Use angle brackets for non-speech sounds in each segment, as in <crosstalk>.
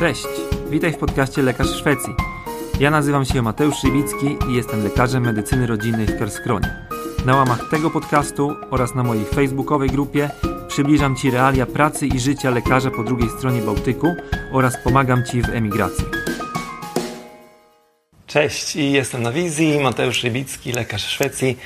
Cześć, witaj w podcaście Lekarz Szwecji. Ja nazywam się Mateusz Szywicki i jestem lekarzem medycyny rodzinnej w Kerskronie. Na łamach tego podcastu oraz na mojej facebookowej grupie przybliżam Ci realia pracy i życia lekarza po drugiej stronie Bałtyku oraz pomagam Ci w emigracji. Cześć jestem na wizji, Mateusz Szybicki, lekarz Szwecji.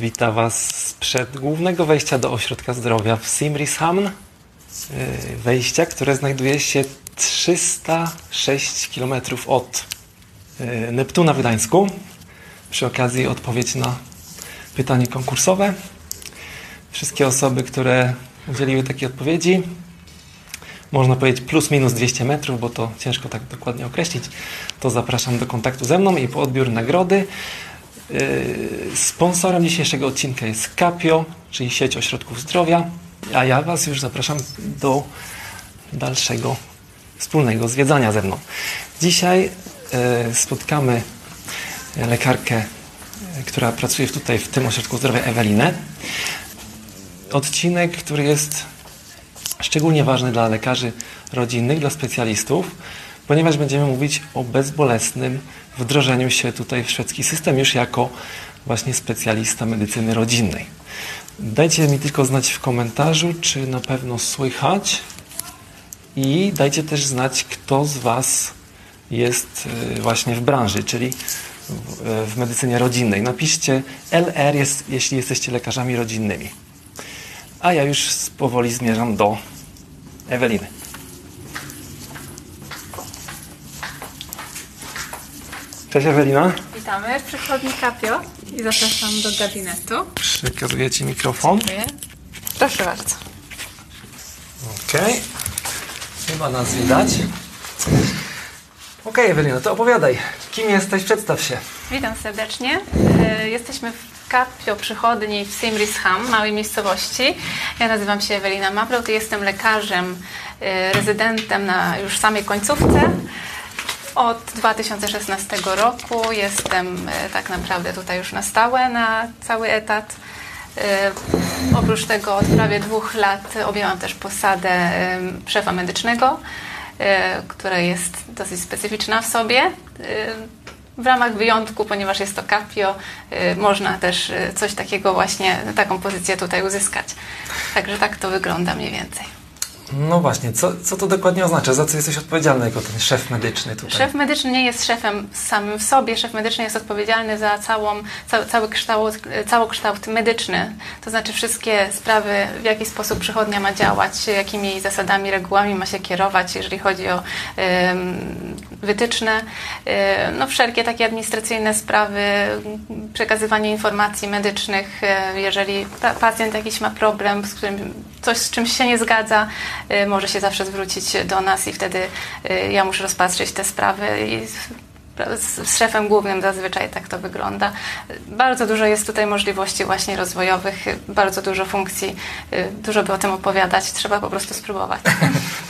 Witam Was sprzed głównego wejścia do ośrodka zdrowia w Simrishamn. Yy, wejścia, które znajduje się 306 km od yy, Neptuna w Gdańsku. Przy okazji odpowiedź na pytanie konkursowe. Wszystkie osoby, które udzieliły takiej odpowiedzi, można powiedzieć plus minus 200 metrów, bo to ciężko tak dokładnie określić, to zapraszam do kontaktu ze mną i po odbiór nagrody. Yy, sponsorem dzisiejszego odcinka jest Capio, czyli sieć ośrodków zdrowia, a ja Was już zapraszam do dalszego wspólnego zwiedzania ze mną. Dzisiaj yy, spotkamy lekarkę, yy, która pracuje tutaj w tym ośrodku zdrowia, Ewelinę. Odcinek, który jest szczególnie ważny dla lekarzy rodzinnych, dla specjalistów, ponieważ będziemy mówić o bezbolesnym wdrożeniu się tutaj w szwedzki system już jako właśnie specjalista medycyny rodzinnej. Dajcie mi tylko znać w komentarzu, czy na pewno słychać i dajcie też znać, kto z Was jest y, właśnie w branży, czyli w medycynie rodzinnej. Napiszcie LR, jest, jeśli jesteście lekarzami rodzinnymi. A ja już powoli zmierzam do Eweliny. Cześć Ewelina. Witamy w przychodni Capio i zapraszam do gabinetu. Przekazuję Ci mikrofon. Dziękuję. Proszę bardzo. Okej. Okay. Chyba nas widać. Okej, okay, Ewelina, to opowiadaj. Kim jesteś? Przedstaw się. Witam serdecznie. E, jesteśmy w Capio przychodni w Simrishamn, małej miejscowości. Ja nazywam się Ewelina Mabrot i jestem lekarzem, e, rezydentem na już samej końcówce. Od 2016 roku jestem e, tak naprawdę tutaj już na stałe, na cały etat. Oprócz tego od prawie dwóch lat objęłam też posadę szefa medycznego, która jest dosyć specyficzna w sobie w ramach wyjątku, ponieważ jest to Capio, można też coś takiego właśnie, taką pozycję tutaj uzyskać. Także tak to wygląda mniej więcej. No właśnie, co, co to dokładnie oznacza? Za co jesteś odpowiedzialny jako ten szef medyczny tutaj? Szef medyczny nie jest szefem samym w sobie. Szef medyczny jest odpowiedzialny za całą, ca, cały kształt, medyczny. To znaczy wszystkie sprawy, w jaki sposób przychodnia ma działać, jakimi zasadami, regułami ma się kierować, jeżeli chodzi o wytyczne. no wszelkie takie administracyjne sprawy, przekazywanie informacji medycznych, e, jeżeli pacjent jakiś ma problem, z którym coś z czymś się nie zgadza, Y, może się zawsze zwrócić do nas i wtedy y, ja muszę rozpatrzeć te sprawy i z szefem głównym zazwyczaj tak to wygląda. Bardzo dużo jest tutaj możliwości właśnie rozwojowych, bardzo dużo funkcji, y, dużo by o tym opowiadać, trzeba po prostu spróbować. <laughs>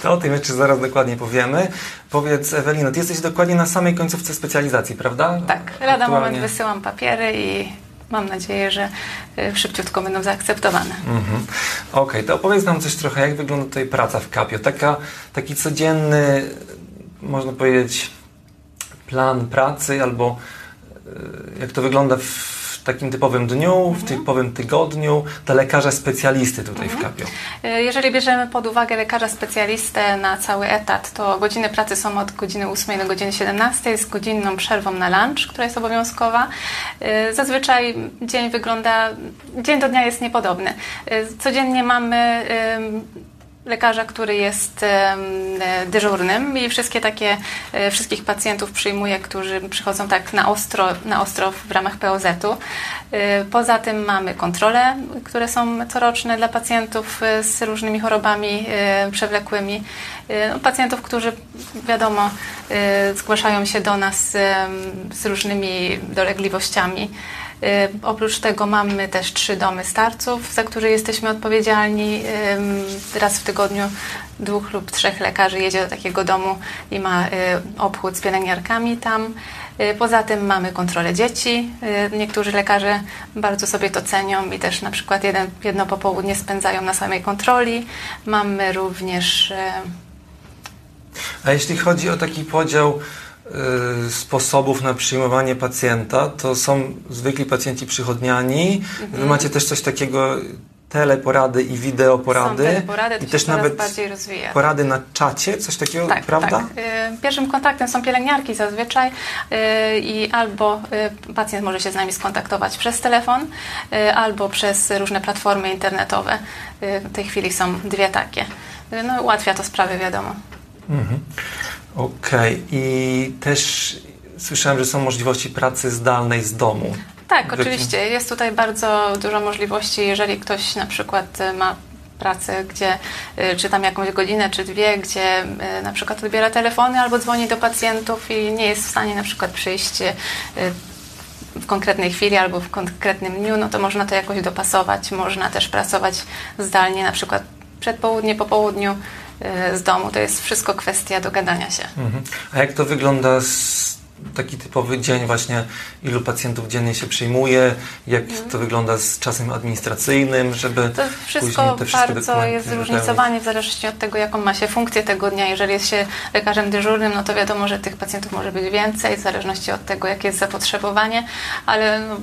To o tym jeszcze zaraz dokładnie powiemy. Powiedz Ewelino, ty jesteś dokładnie na samej końcówce specjalizacji, prawda? Tak, lada Aktualnie... moment wysyłam papiery i mam nadzieję, że y, szybciutko będą zaakceptowane. Mhm. Okej, okay, to opowiedz nam coś trochę, jak wygląda tutaj praca w Kapio. Taka, taki codzienny, można powiedzieć, plan pracy albo y, jak to wygląda w w takim typowym dniu, mhm. w typowym tygodniu dla lekarza specjalisty tutaj mhm. w Kapio? E, jeżeli bierzemy pod uwagę lekarza specjalistę na cały etat, to godziny pracy są od godziny 8 do godziny 17 z godzinną przerwą na lunch, która jest obowiązkowa. E, zazwyczaj dzień wygląda, dzień do dnia jest niepodobny. E, codziennie mamy lekarza, który jest dyżurnym i wszystkie takie, e, wszystkich pacjentów przyjmuje, którzy przychodzą tak na ostro, na ostro w ramach POZ-u. E, poza tym mamy kontrole, które są coroczne dla pacjentów e, z różnymi chorobami przewlekłymi. No, pacjentów, którzy wiadomo zgłaszają się do nas z różnymi dolegliwościami. Y, oprócz tego mamy też trzy domy starców, za które jesteśmy odpowiedzialni. Raz w tygodniu dwóch lub trzech lekarzy jedzie do takiego domu i ma y, obchód z pielęgniarkami tam. Y, poza tym mamy kontrolę dzieci. Niektórzy lekarze bardzo sobie to cenią i też na przykład jeden, jedno popołudnie spędzają na samej kontroli. Mamy również A jeśli chodzi o taki podział y, sposobów na przyjmowanie pacjenta, to są zwykli pacjenci przychodniani. Wy macie też coś takiego teleporady i wideoporady. Są teleporady, to I też nawet bardziej rozwija. porady na czacie, coś takiego, Tak, prawda? tak. Y, Pierwszym kontaktem są pielęgniarki zazwyczaj y, i albo y, pacjent może się z nami skontaktować przez telefon, y, albo przez różne platformy internetowe. Y, W tej chwili są dwie takie. Y, No, ułatwia to sprawy, wiadomo. Mhm. Okej. I też słyszałem, że są możliwości pracy zdalnej z domu. Tak, oczywiście. Jest tutaj bardzo dużo możliwości, jeżeli ktoś na przykład y, ma pracę, gdzie y, czy tam jakąś godzinę, czy dwie, gdzie y, na przykład odbiera telefony albo dzwoni do pacjentów i nie jest w stanie na przykład przyjść w konkretnej chwili albo w konkretnym dniu, no to można to jakoś dopasować. Można też pracować zdalnie, na przykład przedpołudnie, po południu z domu. To jest wszystko kwestia dogadania się. Mhm. A jak to wygląda z taki typowy dzień właśnie, ilu pacjentów dziennie się przyjmuje, jak to wygląda z czasem administracyjnym, żeby Mhm. To wszystko te wszystkie bardzo jest zróżnicowanie w zależności od tego, jaką ma się funkcję tego dnia. Jeżeli jest się lekarzem dyżurnym, no to wiadomo, że tych pacjentów może być więcej, w zależności od tego, jakie jest zapotrzebowanie, ale no,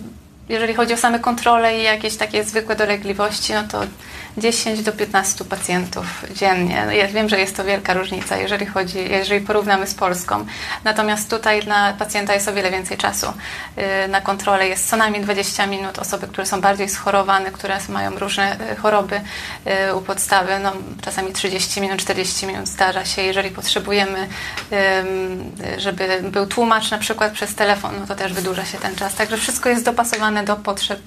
jeżeli chodzi o same kontrole i jakieś takie zwykłe dolegliwości, no to 10 do 15 pacjentów dziennie. No ja wiem, że jest to wielka różnica, jeżeli chodzi, jeżeli porównamy z Polską. Natomiast tutaj dla pacjenta jest o wiele więcej czasu. Yy, Na kontrolę jest co najmniej 20 minut. Osoby, które są bardziej schorowane, które mają różne yy, choroby yy, u podstawy, no, czasami 30 minut, 40 minut zdarza się. Jeżeli potrzebujemy, żeby był tłumacz na przykład przez telefon, no to też wydłuża się ten czas. Także wszystko jest dopasowane do potrzeb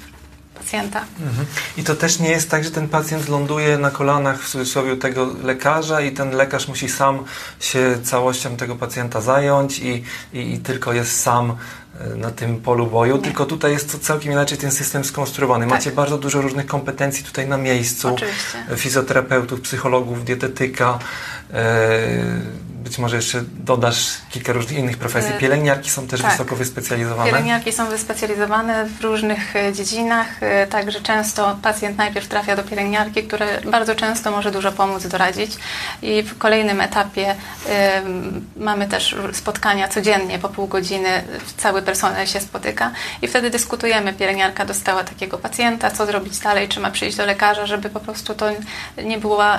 pacjenta. Mhm. I to też nie jest tak, że ten pacjent ląduje na kolanach w cudzysłowie tego lekarza i ten lekarz musi sam się całością tego pacjenta zająć i, i, i tylko jest sam e, na tym polu boju, Nie. tylko tutaj jest to całkiem inaczej ten system skonstruowany. Tak. Macie bardzo dużo różnych kompetencji tutaj na miejscu. Oczywiście. Fizjoterapeutów, psychologów, dietetyka. e, Być może jeszcze dodasz kilka różnych innych profesji. E, Pielęgniarki są też tak. wysoko wyspecjalizowane. Pielęgniarki są wyspecjalizowane w różnych e, dziedzinach, e, także często pacjent najpierw trafia do pielęgniarki, która bardzo często może dużo pomóc, doradzić i w kolejnym etapie e, mamy też spotkania codziennie po pół godziny, cały personel się spotyka i wtedy dyskutujemy. Pielęgniarka dostała takiego pacjenta, co zrobić dalej, czy ma przyjść do lekarza, żeby po prostu to nie była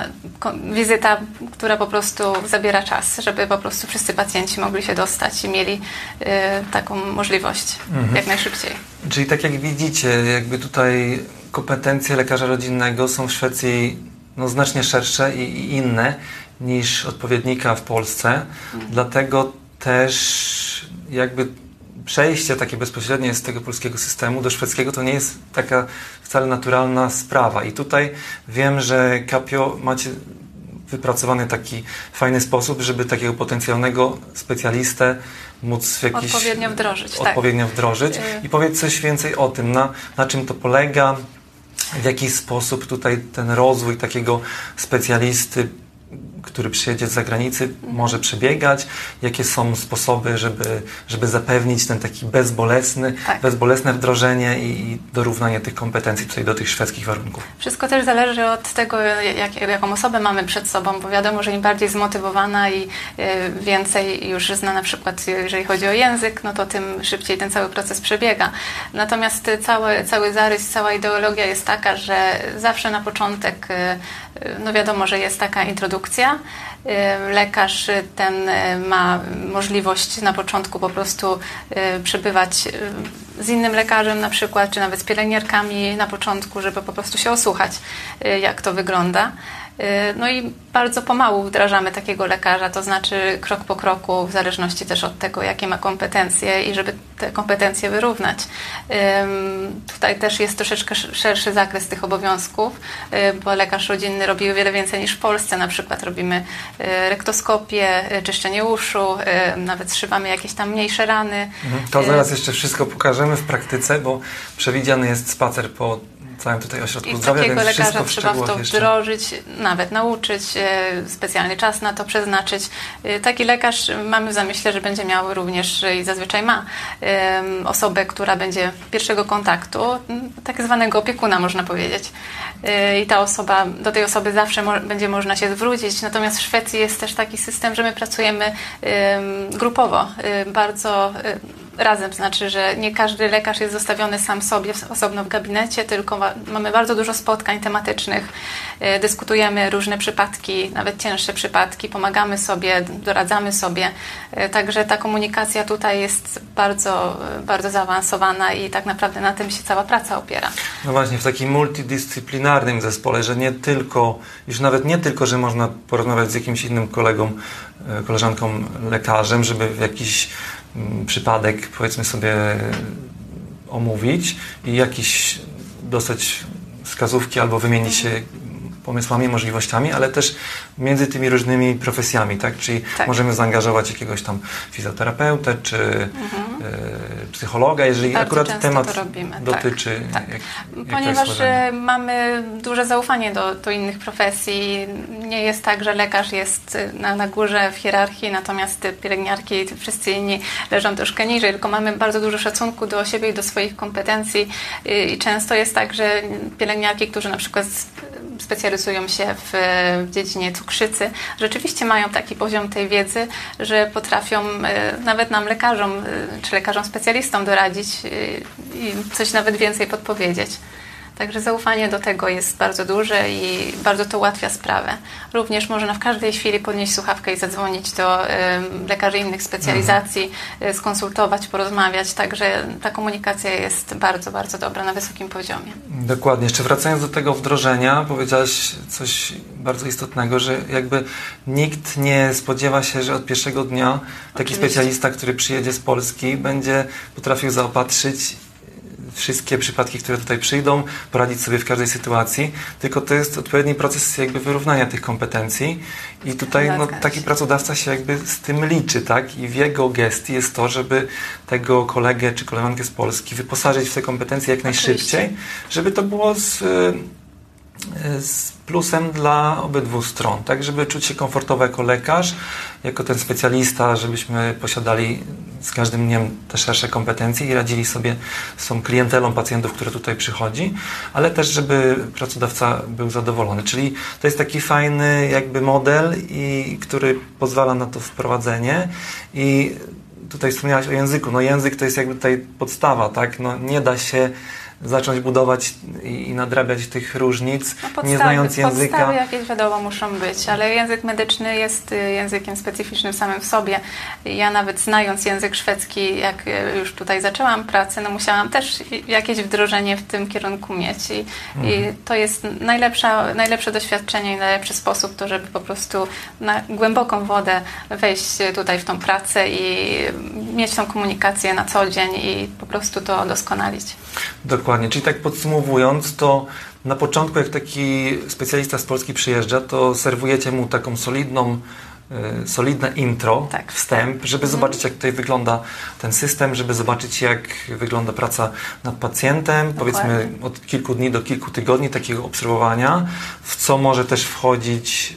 wizyta, która po prostu zabiera czas, żeby po prostu wszyscy pacjenci mogli się dostać i mieli e, taką możliwość Mhm. jak najszybciej. Czyli tak jak widzicie, jakby tutaj kompetencje lekarza rodzinnego są w Szwecji no, znacznie szersze i, i inne niż odpowiednika w Polsce. Dlatego też jakby przejście takie bezpośrednie z tego polskiego systemu do szwedzkiego to nie jest taka wcale naturalna sprawa. I tutaj wiem, że Capio macie wypracowany taki fajny sposób, żeby takiego potencjalnego specjalistę móc w jakiś Odpowiednio wdrożyć, tak. odpowiednio wdrożyć. Y- I powiedz coś więcej o tym, na, na czym to polega, w jaki sposób tutaj ten rozwój takiego specjalisty, który przyjedzie z zagranicy, może przebiegać, jakie są sposoby, żeby, żeby zapewnić ten taki bezbolesny, Tak. bezbolesne wdrożenie i, i dorównanie tych kompetencji tutaj do tych szwedzkich warunków. Wszystko też zależy od tego, jak, jaką osobę mamy przed sobą, bo wiadomo, że im bardziej zmotywowana i y, więcej już zna na przykład, jeżeli chodzi o język, no to tym szybciej ten cały proces przebiega. Natomiast cały, cały zarys, cała ideologia jest taka, że zawsze na początek, y, no wiadomo, że jest taka introdukcja. Y, Lekarz y, ten y, ma możliwość na początku po prostu przebywać z innym lekarzem na przykład, czy nawet z pielęgniarkami na początku, żeby po prostu się osłuchać, jak to wygląda. Y, No i bardzo pomału wdrażamy takiego lekarza, to znaczy krok po kroku, w zależności też od tego, jakie ma kompetencje i żeby te kompetencje wyrównać. Tutaj też jest troszeczkę sz- szerszy zakres tych obowiązków, y, bo lekarz rodzinny robi o wiele więcej niż w Polsce. Na przykład robimy y, rektoskopię, czyszczenie uszu, nawet zszywamy jakieś tam mniejsze rany. Mhm. To zaraz jeszcze wszystko pokażemy w praktyce, bo przewidziany jest spacer po całym tutaj ośrodku I zdrowia, takiego więc lekarza w trzeba w to jeszcze. wdrożyć, nawet nauczyć, e, specjalny czas na to przeznaczyć. E, Taki lekarz mamy w zamyśle, że będzie miał również e, i zazwyczaj ma osobę, która będzie pierwszego kontaktu, tak zwanego opiekuna można powiedzieć. I ta osoba, do tej osoby zawsze mo- będzie można się zwrócić. Natomiast w Szwecji jest też taki system, że my pracujemy em, grupowo, bardzo razem. Znaczy, że nie każdy lekarz jest zostawiony sam sobie osobno w gabinecie, tylko ma, mamy bardzo dużo spotkań tematycznych, e, dyskutujemy różne przypadki, nawet cięższe przypadki, pomagamy sobie, doradzamy sobie. E, Także ta komunikacja tutaj jest bardzo, e, bardzo zaawansowana i tak naprawdę na tym się cała praca opiera. No właśnie, w takim multidyscyplinarnym zespole, że nie tylko, już nawet nie tylko, że można porozmawiać z jakimś innym kolegą, koleżanką lekarzem, żeby w jakiś przypadek, powiedzmy sobie, omówić i jakiś dostać wskazówki albo wymienić się pomysłami, możliwościami, ale też między tymi różnymi profesjami, tak? Czyli Tak. możemy zaangażować jakiegoś tam fizjoterapeutę czy e, psychologa, jeżeli Mhm. Bardzo akurat temat tak, dotyczy tak. Jak, Ponieważ e, mamy duże zaufanie do, do innych profesji. Nie jest tak, że lekarz jest e, na, na górze w hierarchii, natomiast te pielęgniarki i wszyscy inni leżą troszkę niżej, tylko mamy bardzo dużo szacunku do siebie i do swoich kompetencji. I często jest tak, że pielęgniarki, którzy na przykład specjalizują się w, w dziedzinie cukrzycy, rzeczywiście mają taki poziom tej wiedzy, że potrafią e, nawet nam lekarzom, e, czy lekarzom specjalistom doradzić e, i coś nawet więcej podpowiedzieć. Także zaufanie do tego jest bardzo duże i bardzo to ułatwia sprawę. Również można w każdej chwili podnieść słuchawkę i zadzwonić do lekarzy innych specjalizacji, e, skonsultować, porozmawiać. Także ta komunikacja jest bardzo, bardzo dobra na wysokim poziomie. Dokładnie. Jeszcze wracając do tego wdrożenia, powiedziałaś coś bardzo istotnego, że jakby nikt nie spodziewa się, że od pierwszego dnia taki Oczywiście. specjalista, który przyjedzie z Polski, będzie potrafił zaopatrzyć wszystkie przypadki, które tutaj przyjdą, poradzić sobie w każdej sytuacji, tylko to jest odpowiedni proces jakby wyrównania tych kompetencji i tutaj no, taki pracodawca się jakby z tym liczy, tak? I w jego gestii jest to, żeby tego kolegę czy koleżankę z Polski wyposażyć w te kompetencje jak najszybciej, żeby to było z, y, z plusem dla obydwu stron, tak? Żeby czuć się komfortowo jako lekarz, jako ten specjalista, żebyśmy posiadali z każdym dniem te szersze kompetencje i radzili sobie z tą klientelą pacjentów, które tutaj przychodzi, ale też, żeby pracodawca był zadowolony. Czyli to jest taki fajny jakby model, i, który pozwala na to wprowadzenie i tutaj wspomniałaś o języku. No język to jest jakby tutaj podstawa, tak? No nie da się zacząć budować i, i nadrabiać tych różnic, No nie znając języka. Podstawy jakieś wiadomo muszą być, ale język medyczny jest y, językiem specyficznym samym w sobie. Ja nawet znając język szwedzki, jak y, już tutaj zaczęłam pracę, no musiałam też i- jakieś wdrożenie w tym kierunku mieć i, i Mhm. to jest najlepsza, najlepsze doświadczenie i najlepszy sposób to, żeby po prostu na głęboką wodę wejść tutaj w tą pracę i mieć tą komunikację na co dzień i po prostu to doskonalić. Dokładnie, czyli tak podsumowując, to na początku jak taki specjalista z Polski przyjeżdża, to serwujecie mu taką solidną, y, solidne intro, Tak. wstęp, żeby zobaczyć jak tutaj wygląda ten system, żeby zobaczyć jak wygląda praca nad pacjentem, powiedzmy od kilku dni do kilku tygodni takiego obserwowania, w co może też wchodzić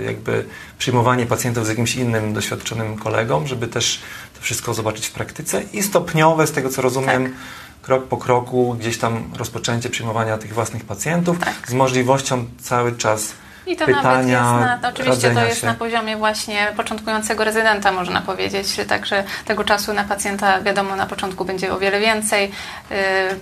y, jakby przyjmowanie pacjentów z jakimś innym doświadczonym kolegą, żeby też to wszystko zobaczyć w praktyce. I stopniowe, z tego co rozumiem, Tak. Krok po kroku gdzieś tam rozpoczęcie przyjmowania tych własnych pacjentów Tak. z możliwością cały czas I to pytania, nawet jest na, oczywiście to jest się. na poziomie właśnie początkującego rezydenta, można powiedzieć. Także tego czasu na pacjenta, wiadomo, na początku będzie o wiele więcej. Yy,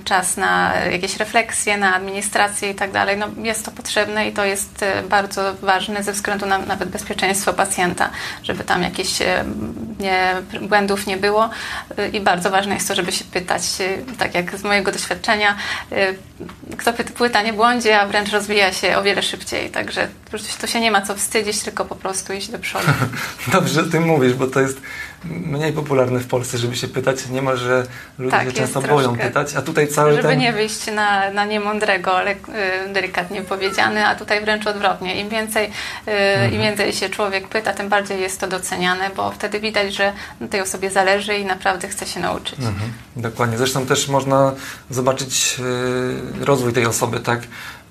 Czas na jakieś refleksje, na administrację i tak dalej. No, jest to potrzebne i to jest e, bardzo ważne ze względu na nawet bezpieczeństwo pacjenta, żeby tam jakichś e, nie, błędów nie było. I bardzo ważne jest to, żeby się pytać, tak jak z mojego doświadczenia, kto pyta, nie błądzi, a wręcz rozwija się o wiele szybciej. Także tu się nie ma co wstydzić, tylko po prostu iść do przodu. <laughs> Dobrze, że o tym mówisz, bo to jest mniej popularne w Polsce, żeby się pytać. Niemalże ludzie Tak, się często boją pytać, a tutaj cały Żeby ten... nie wyjść na, na niemądrego, ale y, delikatnie powiedziane, a tutaj wręcz odwrotnie. Im więcej, y, Mhm. Im więcej się człowiek pyta, tym bardziej jest to doceniane, bo wtedy widać, że tej osobie zależy i naprawdę chce się nauczyć. Mhm, dokładnie. Zresztą też można zobaczyć e, rozwój tej osoby, tak?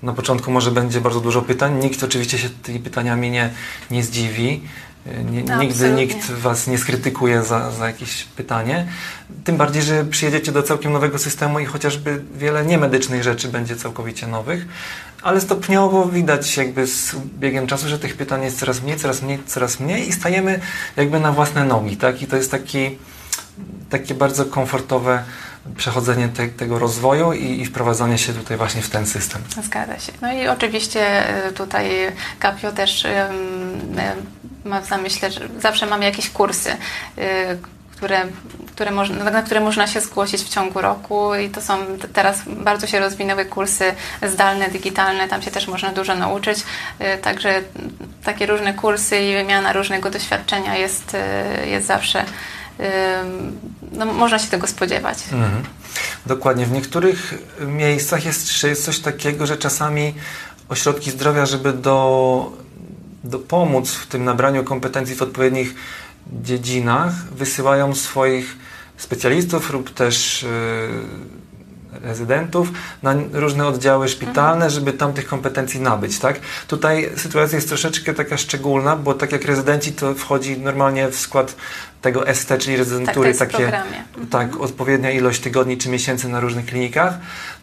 Na początku może będzie bardzo dużo pytań. Nikt oczywiście się tymi pytaniami nie, nie zdziwi. Nie, No, nigdy absolutnie. nikt Was nie skrytykuje za, za jakieś pytanie. Tym bardziej, że przyjedziecie do całkiem nowego systemu i chociażby wiele niemedycznych rzeczy będzie całkowicie nowych. Ale stopniowo widać jakby z biegiem czasu, że tych pytań jest coraz mniej, coraz mniej, coraz mniej i stajemy jakby na własne nogi, tak? I to jest taki takie bardzo komfortowe przechodzenie te, tego rozwoju i, i wprowadzanie się tutaj właśnie w ten system. Zgadza się. No i oczywiście y, tutaj Capio też y, ma w zamyśle, że zawsze mamy jakieś kursy, y, które, które można, na które można się zgłosić w ciągu roku i to są teraz bardzo się rozwinęły kursy zdalne, digitalne, tam się też można dużo nauczyć, także takie różne kursy i wymiana różnego doświadczenia jest, jest zawsze, no, można się tego spodziewać. Mhm. Dokładnie. W niektórych miejscach jest, jest coś takiego, że czasami ośrodki zdrowia, żeby do, dopomóc w tym nabraniu kompetencji w odpowiednich dziedzinach, wysyłają swoich specjalistów lub też yy, rezydentów na różne oddziały szpitalne, żeby tam tych kompetencji nabyć, tak? Tutaj sytuacja jest troszeczkę taka szczególna, bo tak jak rezydenci to wchodzi normalnie w skład tego ST, czyli Tak, rezydentury w takie programie. tak, odpowiednia ilość tygodni czy miesięcy na różnych klinikach.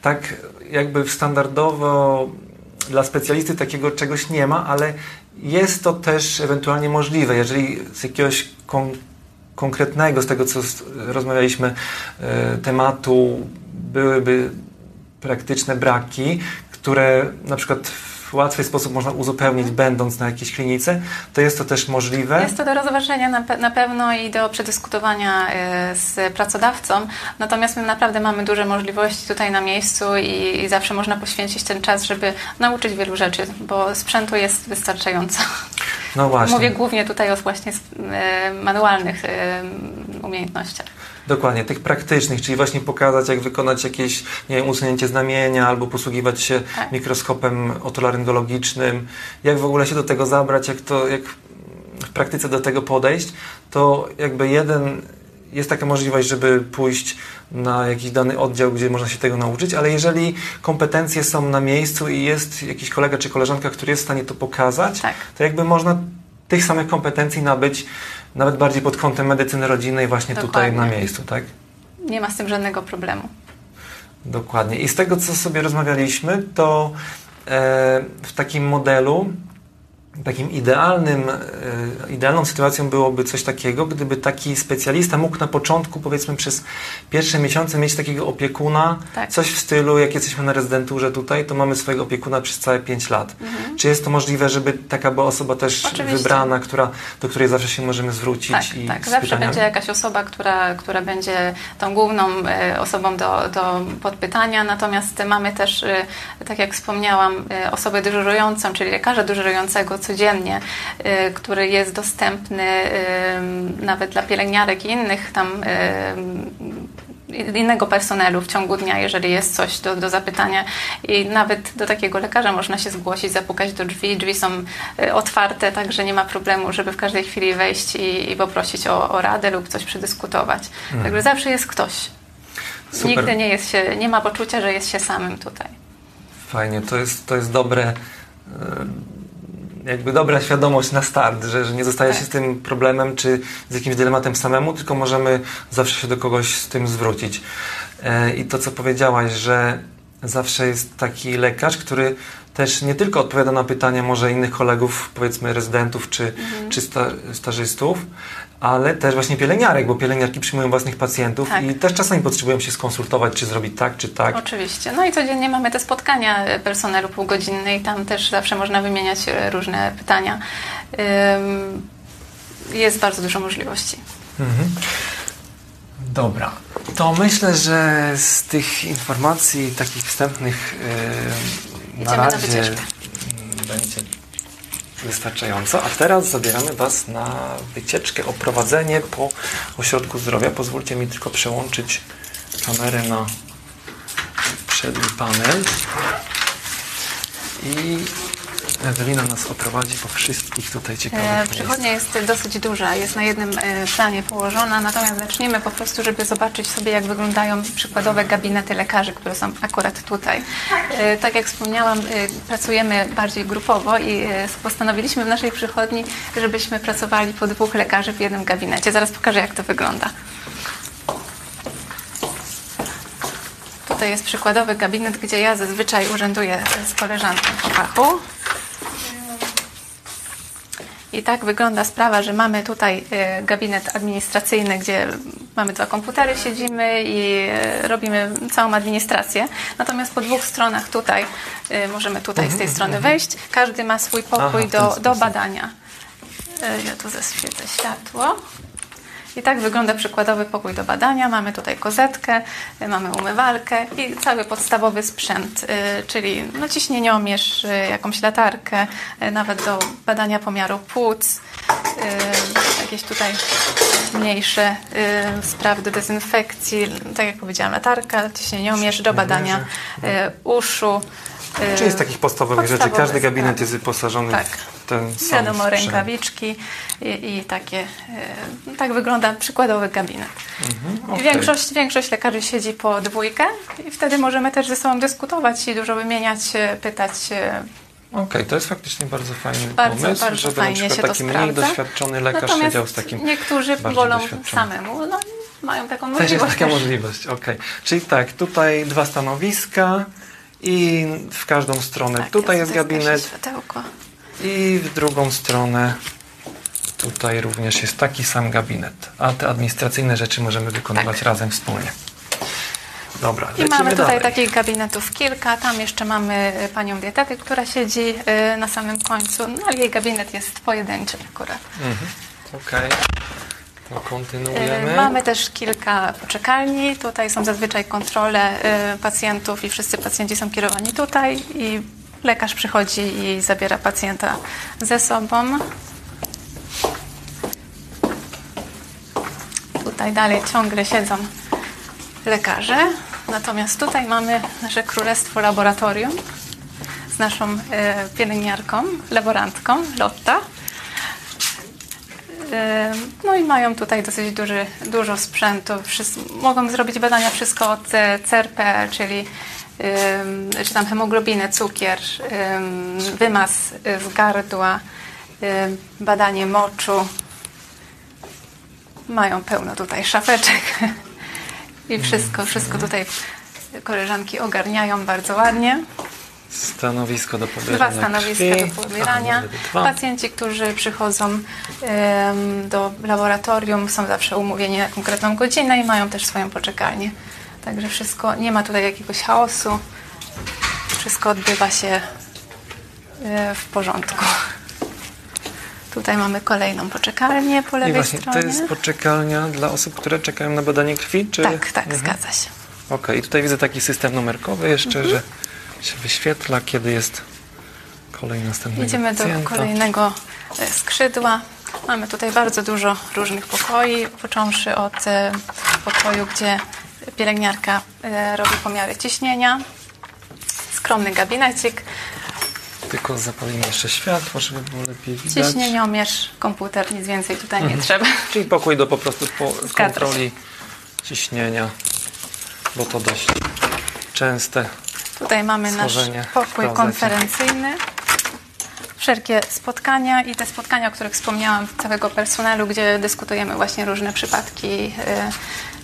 Tak jakby standardowo dla specjalisty takiego czegoś nie ma, ale jest to też ewentualnie możliwe, jeżeli z jakiegoś kon- konkretnego, z tego co rozmawialiśmy, e, tematu byłyby praktyczne braki, które na przykład w łatwy sposób można uzupełnić będąc na jakiejś klinice, to jest to też możliwe. Jest to do rozważenia na, pe- na pewno i do przedyskutowania e, z pracodawcą. Natomiast my naprawdę mamy duże możliwości tutaj na miejscu i, i zawsze można poświęcić ten czas, żeby nauczyć wielu rzeczy, bo sprzętu jest wystarczająco. No właśnie. Mówię głównie tutaj o właśnie e, manualnych e, umiejętnościach. Dokładnie, tych praktycznych, czyli właśnie pokazać, jak wykonać jakieś, nie wiem, usunięcie znamienia, albo posługiwać się Tak. mikroskopem otolaryngologicznym, jak w ogóle się do tego zabrać, jak to, jak w praktyce do tego podejść, to jakby jeden, jest taka możliwość, żeby pójść na jakiś dany oddział, gdzie można się tego nauczyć, ale jeżeli kompetencje są na miejscu i jest jakiś kolega czy koleżanka, który jest w stanie to pokazać, Tak. to jakby można tych samych kompetencji nabyć nawet bardziej pod kątem medycyny rodzinnej właśnie tutaj na Dokładnie. miejscu, tak? Nie ma z tym żadnego problemu. Dokładnie. I z tego, co sobie rozmawialiśmy, to e, w takim modelu, takim idealnym, e, idealną sytuacją byłoby coś takiego, gdyby taki specjalista mógł na początku, powiedzmy przez pierwsze miesiące mieć takiego opiekuna, Tak. coś w stylu, jak jesteśmy na rezydenturze tutaj, to mamy swojego opiekuna przez całe 5 lat. Mhm. Czy jest to możliwe, żeby taka była osoba też Oczywiście. wybrana, która, do której zawsze się możemy zwrócić Tak, i tak. Zawsze pytaniami? będzie jakaś osoba, która, która będzie tą główną e, osobą do, do podpytania, natomiast mamy też, e, tak jak wspomniałam, osobę dyżurującą, czyli lekarza dyżurującego codziennie, e, który jest dostępny e, nawet dla pielęgniarek i innych tam e, innego personelu w ciągu dnia, jeżeli jest coś do, do zapytania i nawet do takiego lekarza można się zgłosić, zapukać do drzwi. Drzwi są otwarte, także nie ma problemu, żeby w każdej chwili wejść i, i poprosić o, o radę lub coś przedyskutować. Także zawsze jest ktoś. Super. Nigdy nie jest się, nie ma poczucia, że jest się samym tutaj. Fajnie, to jest, to jest dobre, jakby dobra świadomość na start, że, że nie zostaje Tak. się z tym problemem czy z jakimś dylematem samemu, tylko możemy zawsze się do kogoś z tym zwrócić. E, I to, co powiedziałaś, że zawsze jest taki lekarz, który też nie tylko odpowiada na pytania może innych kolegów, powiedzmy rezydentów czy, Mhm. czy sta, stażystów, ale też właśnie pielęgniarek, bo pielęgniarki przyjmują własnych pacjentów Tak. i też czasami potrzebują się skonsultować, czy zrobić tak, czy tak. Oczywiście. No i codziennie mamy te spotkania personelu półgodzinne i tam też zawsze można wymieniać różne pytania. Jest bardzo dużo możliwości. Mhm. Dobra. To myślę, że z tych informacji takich wstępnych yy, na Idziemy na razie wycieczkę. Wystarczająco. A teraz zabieramy Was na wycieczkę, oprowadzenie po ośrodku zdrowia. Pozwólcie mi tylko przełączyć kamerę na przedni panel. I Ewelina nas oprowadzi po wszystkich tutaj ciekawych E. Przychodnia jest dosyć duża, jest na jednym e, planie położona, natomiast zaczniemy po prostu, żeby zobaczyć sobie, jak wyglądają przykładowe gabinety lekarzy, które są akurat tutaj. E, Tak jak wspomniałam, pracujemy bardziej grupowo i postanowiliśmy w naszej przychodni, żebyśmy pracowali po dwóch lekarzy w jednym gabinecie. Zaraz pokażę, jak to wygląda. Tutaj jest przykładowy gabinet, gdzie ja zazwyczaj urzęduję z koleżanką po fachu. I tak wygląda sprawa, że mamy tutaj e, gabinet administracyjny, gdzie mamy dwa komputery, siedzimy i e, robimy całą administrację. Natomiast po dwóch stronach tutaj, e, możemy tutaj z tej strony wejść, każdy ma swój pokój Aha, do, do badania. Ja tu zaświecę światło. I tak wygląda przykładowy pokój do badania. Mamy tutaj kozetkę, mamy umywalkę i cały podstawowy sprzęt, y, czyli no, ciśnieniomierz, y, jakąś latarkę, y, nawet do badania pomiaru płuc, jakieś tutaj mniejsze y, sprawy do dezynfekcji, tak jak powiedziałam, latarka, ciśnieniomierz do badania uszu. Y, Czyli z takich podstawowych rzeczy. Każdy gabinet sprawy. jest wyposażony Tak. w ten sam Wiadomo, rękawiczki i, i takie. e, tak wygląda przykładowy gabinet. Mhm, okej. Większość, większość lekarzy siedzi po dwójkę i wtedy możemy też ze sobą dyskutować i dużo wymieniać, e, pytać. e, Okej, to jest faktycznie bardzo fajny Bardzo, pomysł, bardzo żeby fajnie na przykład taki mniej sprawdza. doświadczony lekarz Natomiast siedział z takim niektórzy wolą samemu. No, mają taką Też możliwość. jest taka też. możliwość, okej. Czyli tak, tutaj dwa stanowiska i w każdą stronę. Tak, tutaj jest gabinet Światełko. i w drugą stronę tutaj również jest taki sam gabinet. A te administracyjne rzeczy możemy wykonywać Tak. razem wspólnie. Dobra, I mamy tutaj dalej. takich gabinetów kilka. Tam jeszcze mamy e, panią dietetyk, która siedzi e, na samym końcu, no ale jej gabinet jest pojedynczy akurat. Mhm. Okej, kontynuujemy. E, Mamy też kilka poczekalni. Tutaj są zazwyczaj kontrole e, pacjentów i wszyscy pacjenci są kierowani tutaj i lekarz przychodzi i zabiera pacjenta ze sobą. Tutaj dalej ciągle siedzą lekarze. Natomiast tutaj mamy nasze królestwo laboratorium z naszą e, pielęgniarką, laborantką Lotta. E, No i mają tutaj dosyć duży, dużo sprzętu. Mogą zrobić badania wszystko od CRP, czyli em, czy tam hemoglobinę, cukier, em, wymaz z gardła, badanie moczu. Mają pełno tutaj szafeczek <laughs> i wszystko, wszystko tutaj koleżanki ogarniają bardzo ładnie. Stanowisko do pobierania Dwa stanowiska krwi. do pobierania. Aha. Pacjenci, którzy przychodzą em, do laboratorium, są zawsze umówieni na konkretną godzinę i mają też swoją poczekalnię. Także wszystko, nie ma tutaj jakiegoś chaosu. Wszystko odbywa się e, w porządku. Tutaj mamy kolejną poczekalnię po I lewej właśnie, to stronie. jest poczekalnia dla osób, które czekają na badanie krwi? Czy... Tak, tak, Mhm. zgadza się. Okej, i tutaj widzę taki system numerkowy jeszcze, Mhm. że się wyświetla, kiedy jest kolej następnego Idziemy do pacjenta. kolejnego e, skrzydła. Mamy tutaj bardzo dużo różnych pokoi, począwszy od e, pokoju, gdzie pielęgniarka e, robi pomiary ciśnienia. Skromny gabinecik, Tylko zapalimy jeszcze światło, żeby było lepiej widać. ciśnieniomierz, komputer, nic więcej tutaj Mhm. nie trzeba. Czyli pokój do po prostu po kontroli ciśnienia, bo to dość częste. Tutaj mamy nasz Stworzenie w pokój konferencyjny. Wszelkie spotkania i te spotkania, o których wspomniałam, całego personelu, gdzie dyskutujemy właśnie różne przypadki, y,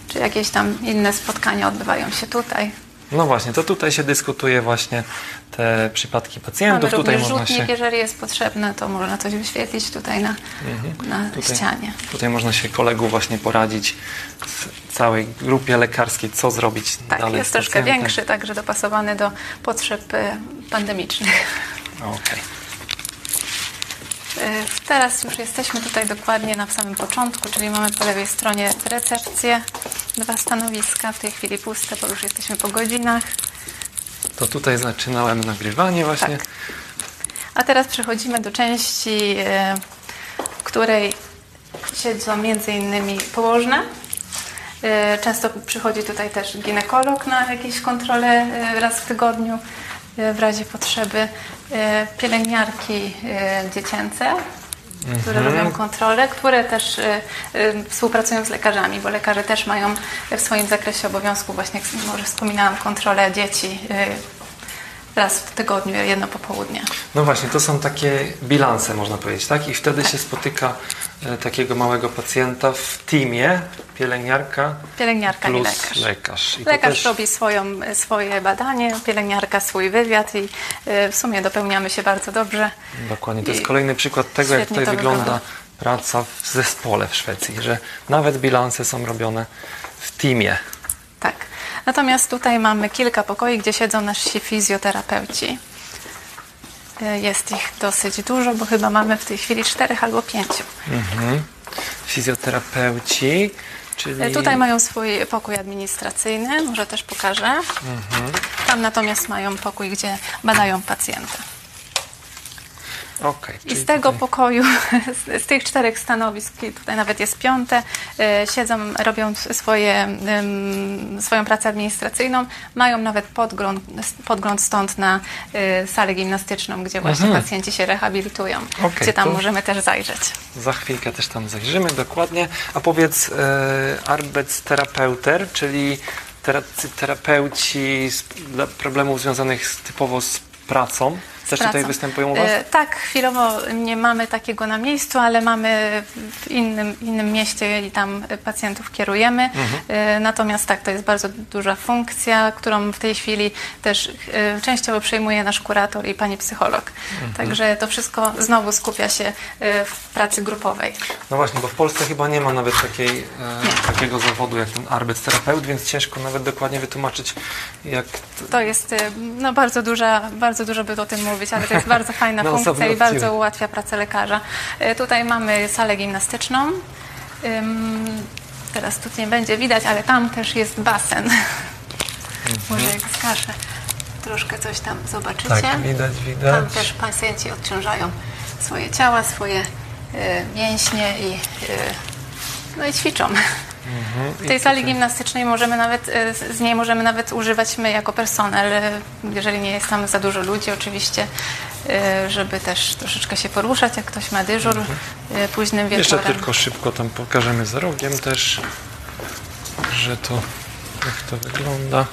czy jakieś tam inne spotkania odbywają się tutaj. No właśnie, to tutaj się dyskutuje właśnie te przypadki Mamy pacjentów. Tutaj również można rzutnik, się, jeżeli jest potrzebne, to można coś wyświetlić tutaj na, na Mhm. Tutaj- ścianie. tutaj można się kolegów właśnie poradzić z całej grupie lekarskiej, co zrobić Tak, dalej jest troszkę większy, także dopasowany do potrzeb y, pandemicznych. Okej. Y, Teraz już jesteśmy tutaj dokładnie na samym początku, czyli mamy po lewej stronie recepcję, dwa stanowiska, w tej chwili puste, bo już jesteśmy po godzinach. To tutaj zaczynałem nagrywanie właśnie. Tak. A teraz przechodzimy do części, e, w której siedzą między innymi położne. E, Często przychodzi tutaj też ginekolog na jakieś kontrole e, raz w tygodniu w razie potrzeby. Pielęgniarki dziecięce, które robią kontrole, które też e, e, współpracują z lekarzami, bo lekarze też mają w swoim zakresie obowiązku, właśnie jak może wspominałam, kontrolę dzieci e, raz w tygodniu, jedno popołudnie. No właśnie, to są takie bilanse, można powiedzieć, tak? I wtedy się spotyka takiego małego pacjenta w teamie, pielęgniarka Pielęgniarka i plus lekarz. lekarz. I Lekarz też- robi swoją, swoje badanie, pielęgniarka swój wywiad i e, w sumie dopełniamy się bardzo dobrze. Dokładnie, to jest I kolejny przykład tego, jak tutaj to wygląda wygląda. praca w zespole w Szwecji, że nawet bilanse są robione w teamie. Tak. Natomiast tutaj mamy kilka pokoi, gdzie siedzą nasi fizjoterapeuci. E, Jest ich dosyć dużo, bo chyba mamy w tej chwili czterech albo pięciu. Mhm. Fizjoterapeuci, czyli... E, Tutaj mają swój pokój administracyjny, może też pokażę. Mhm. Tam natomiast mają pokój, gdzie badają pacjenta. Okej, I czyli z tego tutaj- pokoju, <laughs> z, z tych czterech stanowisk, tutaj nawet jest piąte, e, siedzą, robią swoje, em, swoją pracę administracyjną, mają nawet podgląd, podgląd stąd na e, salę gimnastyczną, gdzie właśnie pacjenci się rehabilitują, Okej, gdzie tam możemy też zajrzeć. Za chwilkę też tam zajrzymy dokładnie. A powiedz, e, Arbeitstherapeuter, czyli tera- terapeuci z, dla problemów związanych z, typowo z pracą, też tutaj występują u Was? E, Tak, chwilowo nie mamy takiego na miejscu, ale mamy w innym, innym mieście i tam pacjentów kierujemy. Mhm. E, Natomiast tak, to jest bardzo duża funkcja, którą w tej chwili też e, częściowo przejmuje nasz kurator i pani psycholog. Mhm. Także to wszystko znowu skupia się w pracy grupowej. No właśnie, bo w Polsce chyba nie ma nawet takiej, e, takiego zawodu jak ten Arbeitsterapeut, więc ciężko nawet dokładnie wytłumaczyć, jak... To jest no, bardzo, duża, bardzo dużo by o tym mówić, ale to jest bardzo fajna <laughs> Na funkcja i bardzo ułatwia pracę lekarza. E, Tutaj mamy salę gimnastyczną. Teraz tu nie będzie widać, ale tam też jest basen. <laughs> Mhm. Może jak wskażę, troszkę coś tam zobaczycie. Tak, widać, widać. Tam też pacjenci odciążają swoje ciała, swoje e, mięśnie i, e, no i ćwiczą. <laughs> W tej sali gimnastycznej możemy nawet, e, z niej możemy nawet używać my jako personel, e, jeżeli nie jest tam za dużo ludzi oczywiście, e, żeby też troszeczkę się poruszać, jak ktoś ma dyżur e, późnym Jeszcze wieczorem. tylko szybko tam pokażemy za rogiem też, że to, jak to wygląda.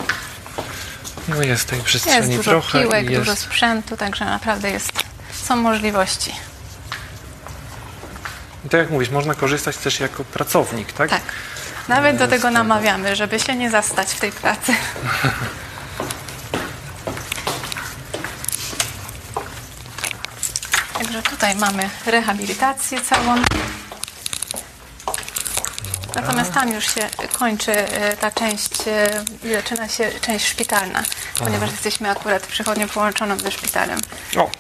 No jest tej przestrzeni Jest dużo trochę piłek, jest... dużo sprzętu, także naprawdę jest, są możliwości. I tak jak mówisz, można korzystać też jako pracownik, tak? Tak. Nawet do tego namawiamy, żeby się nie zastać w tej pracy. <laughs> Także tutaj mamy rehabilitację całą. Natomiast tam już się kończy e, ta część e, zaczyna się część szpitalna, ponieważ jesteśmy akurat przychodnią połączoną ze szpitalem. O,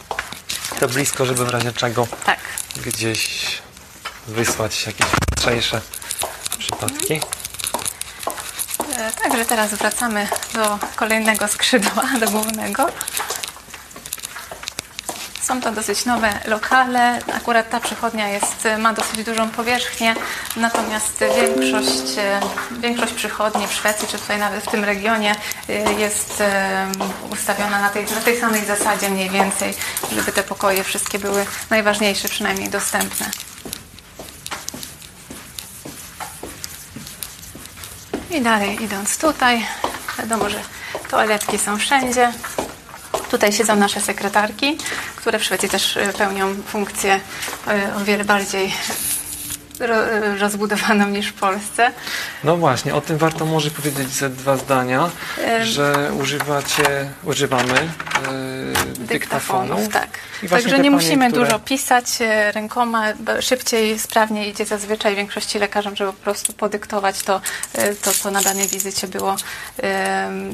to blisko, żeby w razie czego Tak. gdzieś wysłać jakieś ostrzejsze przypadki. E, Także teraz wracamy do kolejnego skrzydła, do głównego. Są to dosyć nowe lokale. Akurat ta przychodnia jest, ma dosyć dużą powierzchnię, natomiast większość, większość przychodni w Szwecji, czy tutaj nawet w tym regionie jest ustawiona na tej, na tej samej zasadzie mniej więcej, żeby te pokoje wszystkie były najważniejsze, przynajmniej dostępne. I dalej idąc tutaj, wiadomo, że toaletki są wszędzie. Tutaj siedzą nasze sekretarki, które w Szwecji też y, pełnią funkcję y, o wiele bardziej rozbudowaną niż w Polsce. No właśnie, o tym warto może powiedzieć ze dwa zdania, że używacie, używamy e, dyktafonów. Tak. Także nie panie, musimy które- dużo pisać e, rękoma, szybciej, sprawniej idzie zazwyczaj większości lekarzom, żeby po prostu podyktować to, e, to co na danej wizycie było.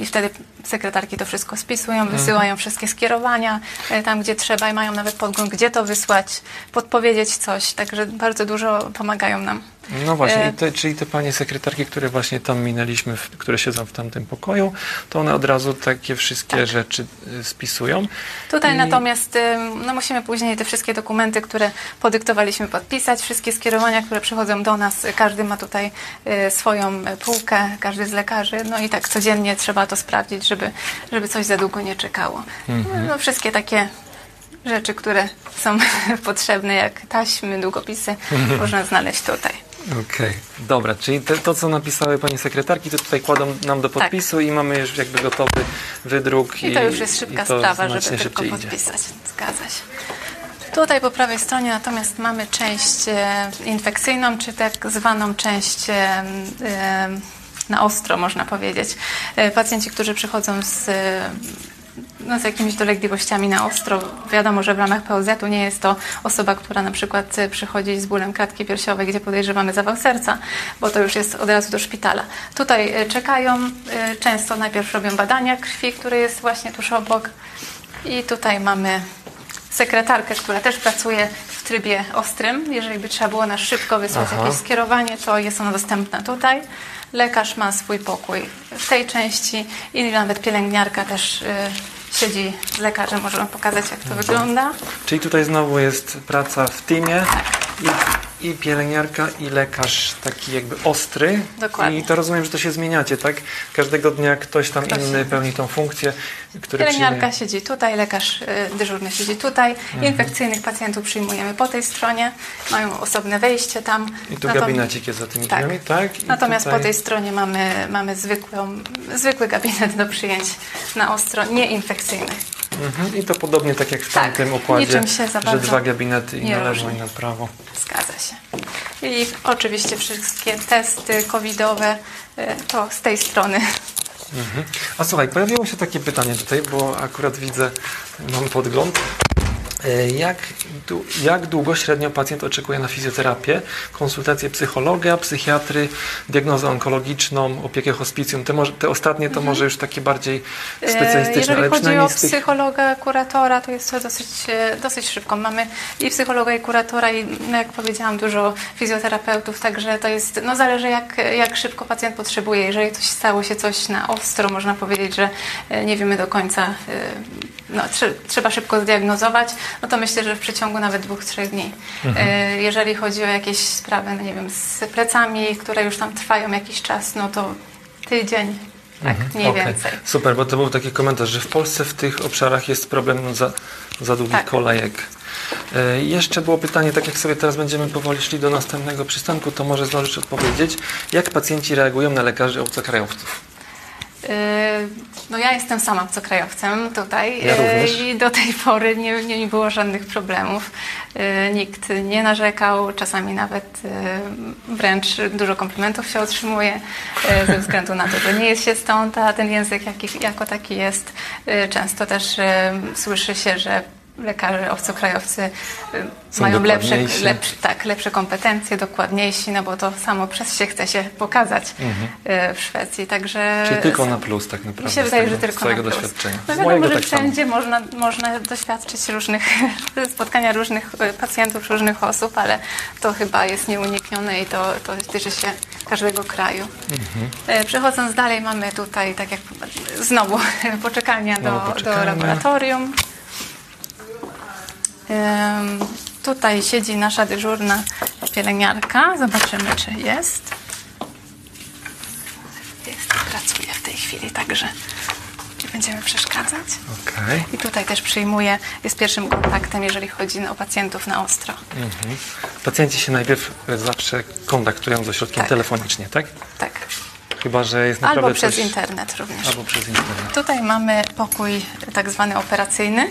I wtedy sekretarki to wszystko spisują, Mhm. wysyłają wszystkie skierowania tam, gdzie trzeba i mają nawet podgląd, gdzie to wysłać, podpowiedzieć coś. Także bardzo dużo pomagają pomagają nam. No właśnie, E, te, czyli te panie sekretarki, które właśnie tam minęliśmy, które siedzą w tamtym pokoju, to one od razu takie wszystkie Tak. rzeczy y, spisują. Tutaj I- natomiast ym, no, musimy później te wszystkie dokumenty, które podyktowaliśmy podpisać, wszystkie skierowania, które przychodzą do nas, każdy ma tutaj y, swoją y, półkę, każdy z lekarzy, no i tak codziennie trzeba to sprawdzić, żeby, żeby coś za długo nie czekało. Mhm. No, wszystkie takie rzeczy, które są <laughs> potrzebne, jak taśmy, długopisy, Mhm. można znaleźć tutaj. Okej, dobra, czyli te, to, co napisały panie sekretarki, to tutaj kładą nam do podpisu i mamy już jakby gotowy wydruk. Tak. I to już jest szybka i sprawa, żeby tylko szybciej idzie. podpisać. Zgadza się. Tutaj po prawej stronie natomiast mamy część e, infekcyjną, czy tak zwaną część e, e, na ostro, można powiedzieć. Pacjenci, którzy przychodzą z, no, z jakimiś dolegliwościami na ostro, wiadomo, że w ramach POZ-u nie jest to osoba, która na przykład e, przychodzi z bólem klatki piersiowej, gdzie podejrzewamy zawał serca, bo to już jest od razu do szpitala. Tutaj e, czekają, e, często najpierw robią badania krwi, które jest właśnie tuż obok. I tutaj mamy sekretarkę, która też pracuje w trybie ostrym. Jeżeli by trzeba było na szybko wysłać Aha. jakieś skierowanie, to jest ona dostępna tutaj. Lekarz ma swój pokój w tej części i nawet pielęgniarka też y, siedzi z lekarzem. Możemy pokazać, jak to wygląda. Czyli tutaj znowu jest praca w teamie Tak. I, pielęgniarka i lekarz taki jakby ostry. Dokładnie. I to rozumiem, że to się zmieniacie, tak? Każdego dnia ktoś tam Ktoś inny pełni tą funkcję, który Pielęgniarka przyjmuje. siedzi tutaj, lekarz y, dyżurny siedzi tutaj. Mhm. Infekcyjnych pacjentów przyjmujemy po tej stronie. Mają osobne wejście tam. I tu Natom- gabinecik jest za tymi Tak. drzwiami, tak? I Natomiast tutaj... po tej stronie mamy, mamy zwykłą, zwykły gabinet do przyjęć na ostro nieinfekcyjnych. Mhm. I to podobnie tak jak w Tak, tamtym układzie, że dwa gabinety i na lewo i na prawo. Zgadza się. I oczywiście wszystkie testy covidowe y, to z tej strony. Mhm. A słuchaj, pojawiło się takie pytanie tutaj, bo akurat widzę, mam podgląd. E, Jak, jak długo średnio pacjent oczekuje na fizjoterapię, konsultację psychologa, psychiatry, diagnozę onkologiczną, opiekę hospicjum? Te, może, te ostatnie to może już takie bardziej E, specjalistyczne, Jeżeli ale chodzi o psychologa, kuratora, to jest to dosyć, e, dosyć szybko. Mamy i psychologa, i kuratora, i no jak powiedziałam, dużo fizjoterapeutów, także to jest, no zależy jak, jak szybko pacjent potrzebuje. Jeżeli coś stało się coś na ostro, można powiedzieć, że nie wiemy do końca, no, trze- trzeba szybko zdiagnozować, no to myślę, że w przeciągu nawet dwóch, trzech dni. Mhm. E, Jeżeli chodzi o jakieś sprawy, no nie wiem, z plecami, które już tam trwają jakiś czas, no to tydzień, tak mniej Mhm. Okej, więcej. Super, bo to był taki komentarz, że w Polsce w tych obszarach jest problem za, za długich Tak. kolejek. E, jeszcze było pytanie, tak jak sobie teraz będziemy powoli szli do następnego przystanku, to może zdążysz odpowiedzieć, jak pacjenci reagują na lekarzy obcokrajowców? Yy, No ja jestem sama obcokrajowcem tutaj Ja yy, i do tej pory nie, nie było żadnych problemów. Yy, Nikt nie narzekał, czasami nawet wręcz dużo komplementów się otrzymuje ze względu na to, że nie jest się stąd, a ten język jaki, jako taki jest. Często też słyszy się, że lekarze obcokrajowcy yy, Są mają lepsze, lepsze, tak, lepsze kompetencje, dokładniejsi, no bo to samo przez się chce się pokazać yy, w Szwecji. Także Mhm. Czyli tylko na plus tak naprawdę. mi się wydaje, tego że tylko swojego na plus. doświadczenia. No wiadomo, że tak samo. wszędzie można, można doświadczyć różnych, <laughs> spotkania różnych e, pacjentów, różnych osób, ale to chyba jest nieuniknione i to, to tyczy się każdego kraju. Mhm. Przechodząc dalej mamy tutaj, tak jak znowu, <laughs> poczekalnia do, do laboratorium. Tutaj siedzi nasza dyżurna pielęgniarka. Zobaczymy, czy jest. Jest, pracuje w tej chwili, także nie będziemy przeszkadzać. Okej. I tutaj też przyjmuje, jest pierwszym kontaktem, jeżeli chodzi o pacjentów na ostro. Mhm. Pacjenci się najpierw zawsze kontaktują z ośrodkiem Tak. telefonicznie, tak? Tak. Chyba, że jest naprawdę Albo przez coś... internet również. Albo przez internet. Tutaj mamy pokój tak zwany operacyjny.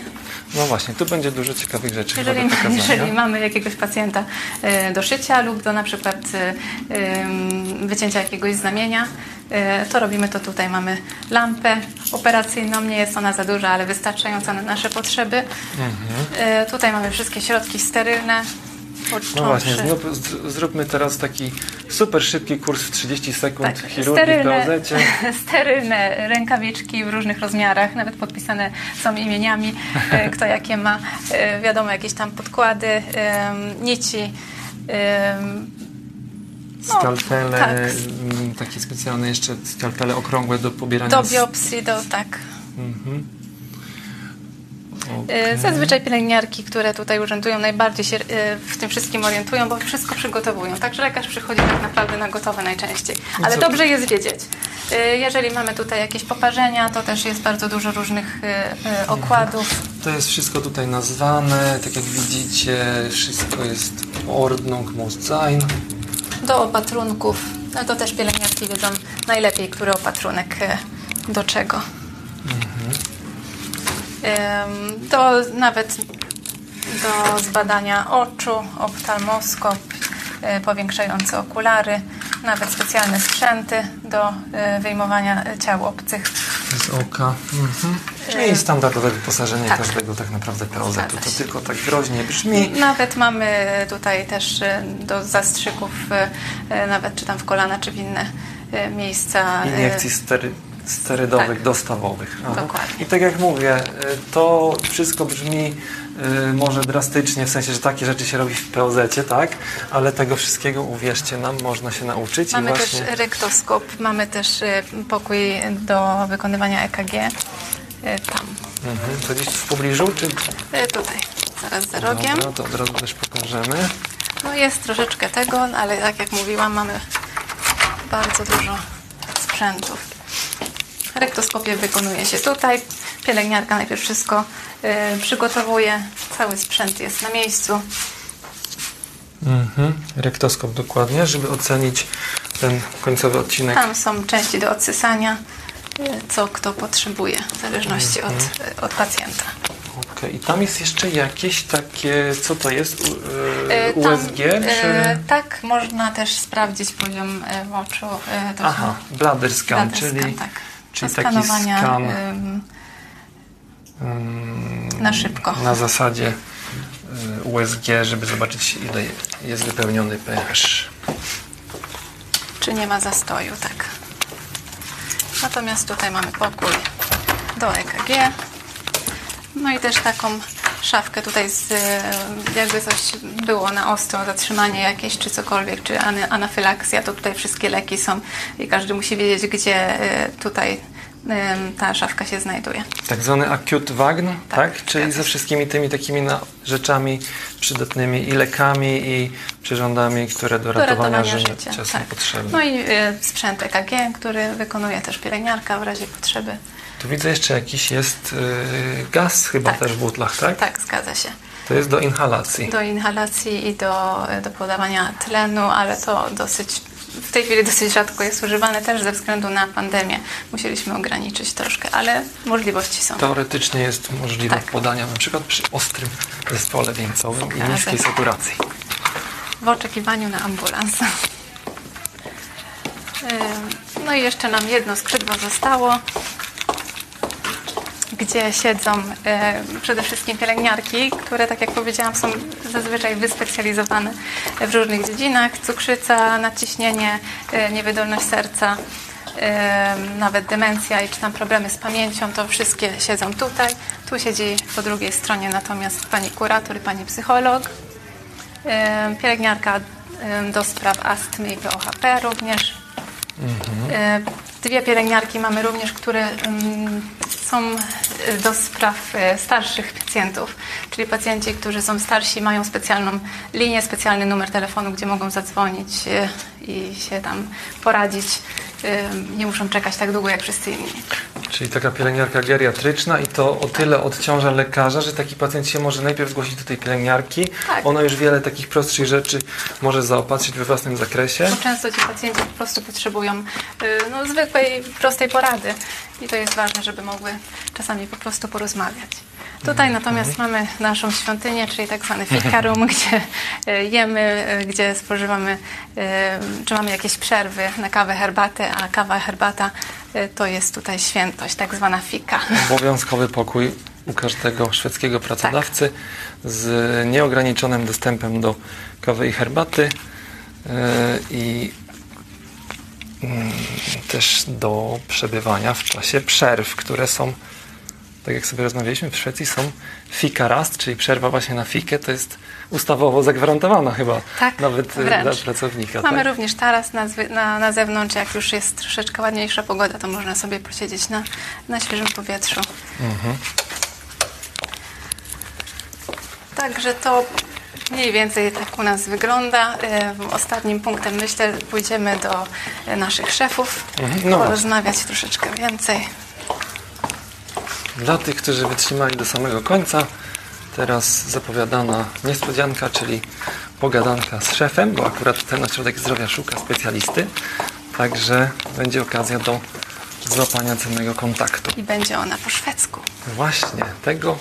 No właśnie, tu będzie dużo ciekawych rzeczy Jeżeli, jeżeli mamy jakiegoś pacjenta e, do szycia lub do na przykład e, wycięcia jakiegoś znamienia, e, to robimy to tutaj. Mamy lampę operacyjną, nie jest ona za duża, ale wystarczająca na nasze potrzeby. Mhm. Tutaj mamy wszystkie środki sterylne. No właśnie, począwszy- znów, z, zróbmy teraz taki super szybki kurs w 30 sekund Tak, chirurgii w sterylne, POZ-cie. <laughs> sterylne rękawiczki w różnych rozmiarach, nawet podpisane są imieniami, e, <laughs> kto jakie ma. E, Wiadomo, jakieś tam podkłady, nici, No, Skalpele, tak. takie specjalne jeszcze skalpele okrągłe do pobierania. Do biopsji, do tak. Mhm. Okej. Zazwyczaj pielęgniarki, które tutaj urzędują, najbardziej się y, w tym wszystkim orientują, bo wszystko przygotowują. Także lekarz przychodzi tak naprawdę na gotowe najczęściej. Ale dobrze jest wiedzieć. Y, Jeżeli mamy tutaj jakieś poparzenia, to też jest bardzo dużo różnych okładów. To jest wszystko tutaj nazwane, tak jak widzicie, wszystko jest Ordnung muss sein. Do opatrunków, no to też pielęgniarki wiedzą najlepiej, który opatrunek do czego. Ym, Do nawet do zbadania oczu, oftalmoskop, y, powiększające okulary, nawet specjalne sprzęty do y, wyjmowania y, ciał obcych. Z oka. Mhm. Czyli standardowe wyposażenie tak. każdego tak naprawdę POZ-u. Zgadza To tylko tak groźnie brzmi. Nawet mamy tutaj też do zastrzyków, nawet czy tam w kolana, czy w inne miejsca. Iniekcji stery, sterydowych, tak. dostawowych. Aha. Dokładnie. I tak jak mówię, y, to wszystko brzmi y, może drastycznie, w sensie, że takie rzeczy się robi w POZ-cie, tak? Ale tego wszystkiego, uwierzcie nam, można się nauczyć. Mamy i właśnie... też rektoskop, mamy też y, pokój do wykonywania EKG. Tam, Mhm. To gdzieś w pobliżu, czy... Tutaj, zaraz za rogiem. Dobra, to od razu też pokażemy. No jest troszeczkę tego, ale tak jak mówiłam, mamy bardzo dużo sprzętów. Rektoskopię wykonuje się tutaj. Pielęgniarka najpierw wszystko y, przygotowuje. Cały sprzęt jest na miejscu. Mhm. Rektoskop dokładnie, żeby ocenić ten końcowy odcinek. Tam są części do odsysania, y, co kto potrzebuje, w zależności od, y, od pacjenta. Okej, I tam jest jeszcze jakieś takie, co to jest? U, tam, USG? y, Czy... Tak, można też sprawdzić poziom w oczu. To Aha, bladder scan, czyli, tak. Czyli taki skan ym, na szybko. na zasadzie y, USG, żeby zobaczyć ile jest wypełniony pH. czy nie ma zastoju, tak. Natomiast tutaj mamy pokój do EKG. No i też taką szafkę tutaj z, e, jakby coś było na ostro, zatrzymanie jakieś czy cokolwiek, czy anafylakcja, to tutaj wszystkie leki są i każdy musi wiedzieć, gdzie e, tutaj e, ta szafka się znajduje. Tak zwany acute wagn, tak? Tak, Czyli ze wszystkimi tymi takimi rzeczami przydatnymi i lekami i przyrządami, które do Do ratowania, ratowania życia, życia. są tak. potrzebne. No i e, sprzęt EKG, który wykonuje też pielęgniarka w razie potrzeby. Tu widzę jeszcze jakiś jest y, gaz chyba Tak. też w butlach, tak? Tak, zgadza się. To jest do inhalacji. do inhalacji i do, do podawania tlenu, ale to dosyć, w tej chwili dosyć rzadko jest używane też ze względu na pandemię. Musieliśmy ograniczyć troszkę, ale możliwości są. Teoretycznie jest możliwe Tak. podania na przykład przy ostrym zespole wieńcowym i niskiej saturacji. W oczekiwaniu na ambulans. No i jeszcze nam jedno skrzydło zostało, gdzie siedzą e, przede wszystkim pielęgniarki, które, tak jak powiedziałam, są zazwyczaj wyspecjalizowane w różnych dziedzinach. Cukrzyca, nadciśnienie, e, niewydolność serca, e, nawet demencja i czy tam problemy z pamięcią, to wszystkie siedzą tutaj. Tu siedzi po drugiej stronie natomiast pani kurator i pani psycholog. Pielęgniarka do spraw astmy i POHP również. E, Dwie pielęgniarki mamy również, które mm, są e, do spraw e, starszych pacjentów, czyli pacjenci, którzy są starsi, mają specjalną linię, specjalny numer telefonu, gdzie mogą zadzwonić e, i się tam poradzić. Nie muszą czekać tak długo jak wszyscy inni. Czyli taka pielęgniarka geriatryczna i to o tyle odciąża lekarza, że taki pacjent się może najpierw zgłosić do tej pielęgniarki. Tak. Ona już wiele takich prostszych rzeczy może zaopatrzyć we własnym zakresie. Bo często ci pacjenci po prostu potrzebują y, no, zwykłej, prostej porady i to jest ważne, żeby mogły czasami po prostu porozmawiać. Tutaj natomiast mamy naszą świątynię, czyli tak zwany fika room, <laughs> gdzie y, jemy, y, gdzie spożywamy, y, czy mamy jakieś przerwy na kawę, herbatę, a kawa, herbata to jest tutaj świętość, tak zwana fika. <laughs> Obowiązkowy pokój u każdego szwedzkiego pracodawcy z nieograniczonym dostępem do kawy i herbaty i mm, też do przebywania w czasie przerw, które są tak jak sobie rozmawialiśmy, w Szwecji są fikarast, czyli przerwa właśnie na fikę, to jest ustawowo zagwarantowana chyba Tak, nawet e, wręcz. dla pracownika. Mamy tak? również taras na, na, na zewnątrz, jak już jest troszeczkę ładniejsza pogoda, to można sobie posiedzieć na, na świeżym powietrzu. Mhm. Także to mniej więcej tak u nas wygląda. E, Ostatnim punktem myślę pójdziemy do e, naszych szefów, Mhm, no porozmawiać troszeczkę więcej. Dla tych, którzy wytrzymali do samego końca, teraz zapowiadana niespodzianka, czyli pogadanka z szefem, bo akurat ten ośrodek zdrowia szuka specjalisty, także będzie okazja do złapania cennego kontaktu. I będzie ona po szwedzku. Właśnie, tego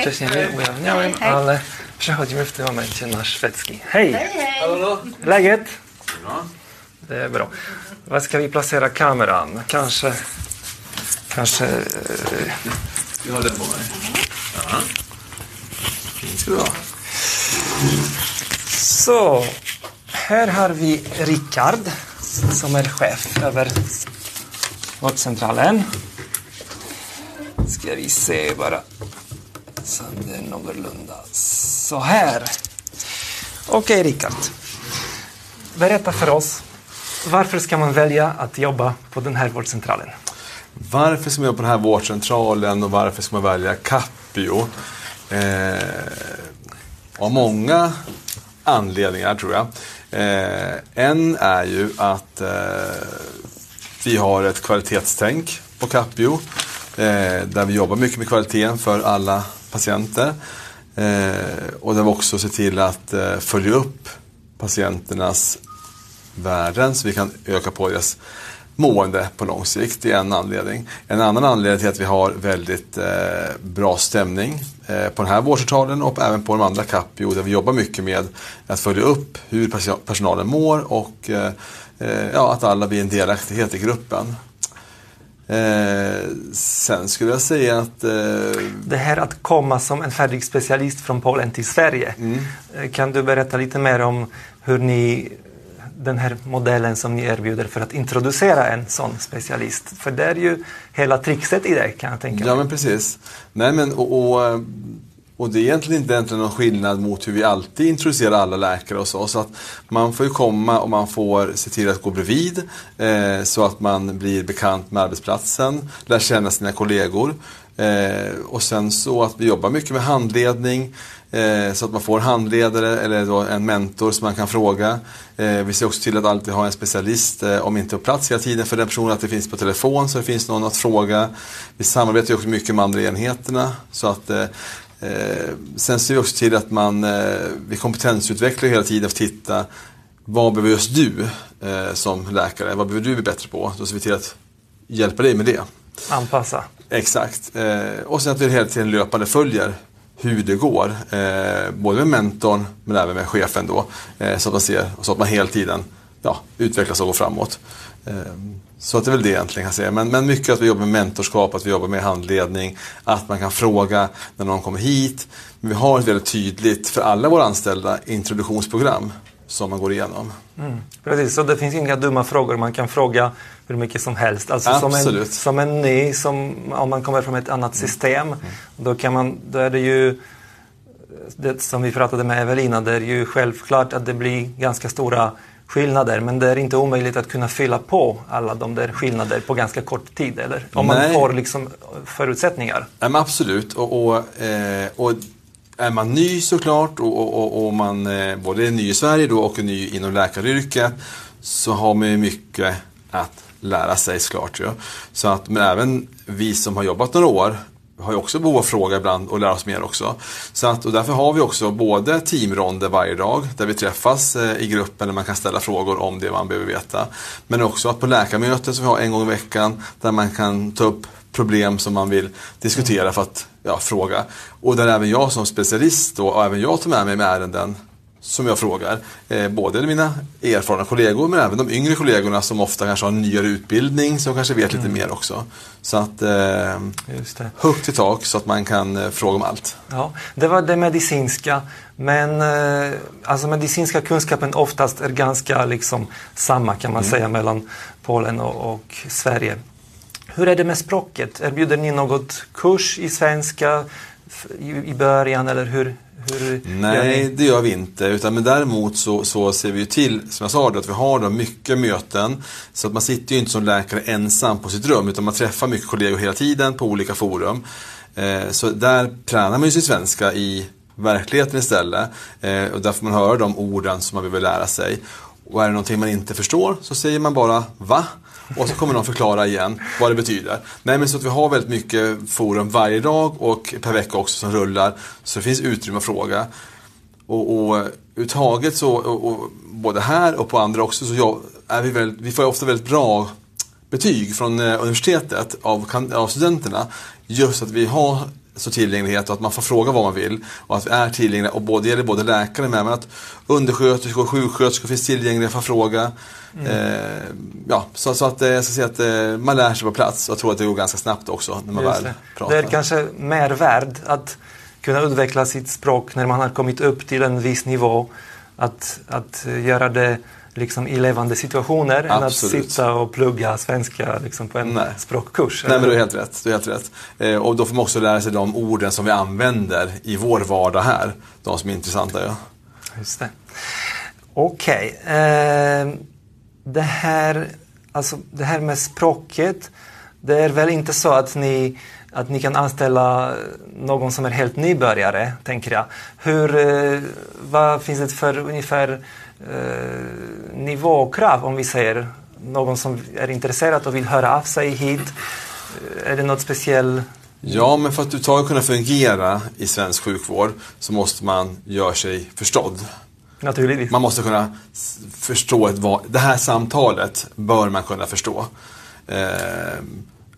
wcześniej nie ujawniałem, ale przechodzimy w tym momencie na szwedzki. Hej! Läget? Det är bra. Var ska vi placera kameran? Kanske... Kanske... Vi har den på mig. Ja. Fint ska det vara. Så, här har vi Rickard som är chef över vårdcentralen. Ska vi se bara så det är någorlunda så här. Okej Rickard, berätta för oss varför ska man välja att jobba på den här vårdcentralen? Varför ska man jobba på den här vårdcentralen och varför ska man välja Capio? Eh, av många anledningar tror jag. Eh, en är ju att eh, vi har ett kvalitetstänk på Capio. Eh, där vi jobbar mycket med kvaliteten för alla patienter. Eh, och där vi också ser till att eh, följa upp patienternas värden så vi kan öka på deras mående på lång sikt. Det är en anledning. En annan anledning till att vi har väldigt eh, bra stämning eh, på den här vårdcentralen och även på de andra Capio där vi jobbar mycket med att följa upp hur personalen mår och eh, eh, ja, att alla blir en delaktighet i gruppen. Eh, sen skulle jag säga att eh, Det här att komma som en färdig specialist från Polen till Sverige. Eh, Kan du berätta lite mer om hur ni, den här modellen som ni erbjuder för att introducera en sån specialist? För det är ju hela trixet i det kan jag tänka Ja mig. men precis. Nej men och, och, och det är egentligen inte egentligen någon skillnad mot hur vi alltid introducerar alla läkare och så. Så att man får ju komma och man får se till att gå bredvid eh, så att man blir bekant med arbetsplatsen, lär känna sina kollegor. Eh, och sen så att vi jobbar mycket med handledning eh, så att man får handledare eller då en mentor som man kan fråga. Eh, vi ser också till att alltid ha en specialist, eh, om inte på plats hela tiden för den personen, att det finns på telefon så det finns någon att fråga. Vi samarbetar ju också mycket med andra enheterna så att Eh, sen ser vi också till att man, eh, vi kompetensutvecklar hela tiden för att titta vad behöver just du eh, som läkare? Vad behöver du bli bättre på? Då ser vi till att hjälpa dig med det. Anpassa. Exakt. Eh, och sen att vi hela tiden löpande följer hur det går. Eh, både med mentorn men även med chefen då. Eh, så att man ser, så att man hela tiden ja, utvecklas och går framåt. Så att det är väl det egentligen kan säga. Men, men mycket att vi jobbar med mentorskap, att vi jobbar med handledning, att man kan fråga när någon kommer hit. Men vi har ett väldigt tydligt, för alla våra anställda, introduktionsprogram som man går igenom. Mm. Precis, så det finns inga dumma frågor. Man kan fråga hur mycket som helst. Alltså som en, Absolut. som en ny, som, om man kommer från ett annat system, då, kan man, då är det ju det som vi pratade med Evelina, det är ju självklart att det blir ganska stora skillnader men det är inte omöjligt att kunna fylla på alla de där skillnader på ganska kort tid eller? Om man Nej. får liksom förutsättningar. Ja, absolut. Och, och, eh, och är man ny såklart och, och, och, man eh, både är ny i Sverige då och är ny inom läkaryrket så har man ju mycket att lära sig såklart. Ju. Så att, men även vi som har jobbat några år har ju också behov av att fråga ibland och lära oss mer också. Så att, och därför har vi också både teamronder varje dag där vi träffas eh, i gruppen där man kan ställa frågor om det man behöver veta. Men också att på läkarmöten som vi har en gång i veckan där man kan ta upp problem som man vill diskutera för att ja, fråga. Och där även jag som specialist då, och även jag tar med mig med ärenden som jag frågar. Eh, både mina erfarna kollegor men även de yngre kollegorna som ofta kanske har en nyare utbildning som kanske vet lite mer också. Så att eh, högt i tak så att man kan eh, fråga om allt. Ja, det var det medicinska. Men eh, alltså medicinska kunskapen oftast är ganska liksom samma kan man säga mellan Polen och, och Sverige. Hur är det med språket? Erbjuder ni något kurs i svenska i början eller hur? Hur Nej, det gör vi inte. Utan, men däremot så, så ser vi ju till, som jag sa, då, att vi har då mycket möten. Så att man sitter ju inte som läkare ensam på sitt rum utan man träffar mycket kollegor hela tiden på olika forum. Eh, så där tränar man ju sin svenska i verkligheten istället. Eh, och där får man höra de orden som man vill lära sig. Och är det någonting man inte förstår så säger man bara VA? Och så kommer någon förklara igen vad det betyder. Nej men så att vi har väldigt mycket forum varje dag och per vecka också som rullar. Så det finns utrymme att fråga. Och, och överhuvudtaget så, och, och, både här och på andra också, så jag, är vi, väldigt, vi får ofta väldigt bra betyg från eh, universitetet av, av studenterna. Just att vi har så tillgänglighet och att man får fråga vad man vill. Och att vi är tillgängliga. Och både, det gäller både läkare med, men att undersköterskor och sjuksköterskor finns tillgängliga för att fråga. Eh, ja, så, så att eh, jag ska säga att eh, man lär sig på plats. Och jag tror att det går ganska snabbt också när man Just väl det. pratar. det är kanske mer värd att kunna utveckla sitt språk när man har kommit upp till en viss nivå. Att, att eh, göra det liksom i levande situationer än att Absolut. sitta och plugga svenska liksom på en Nej. språkkurs. Nej men du har helt rätt. Du helt rätt. Eh, och då får man också lära sig de orden som vi använder i vår vardag här. De som är intressanta. Ja. Just det. Okej. Eh, det, här, alltså, det här med språket. Det är väl inte så att ni, att ni kan anställa någon som är helt nybörjare, tänker jag. Hur, eh, vad finns det för ungefär eh, nivåkrav, om vi säger? Någon som är intresserad och vill höra av sig hit. Eh, Är det något speciellt? ja, men för att du ska kunna fungera i svensk sjukvård så måste man göra sig förstådd. Naturligtvis. Man måste kunna förstå ett vad, det här samtalet bör man kunna förstå. Eh,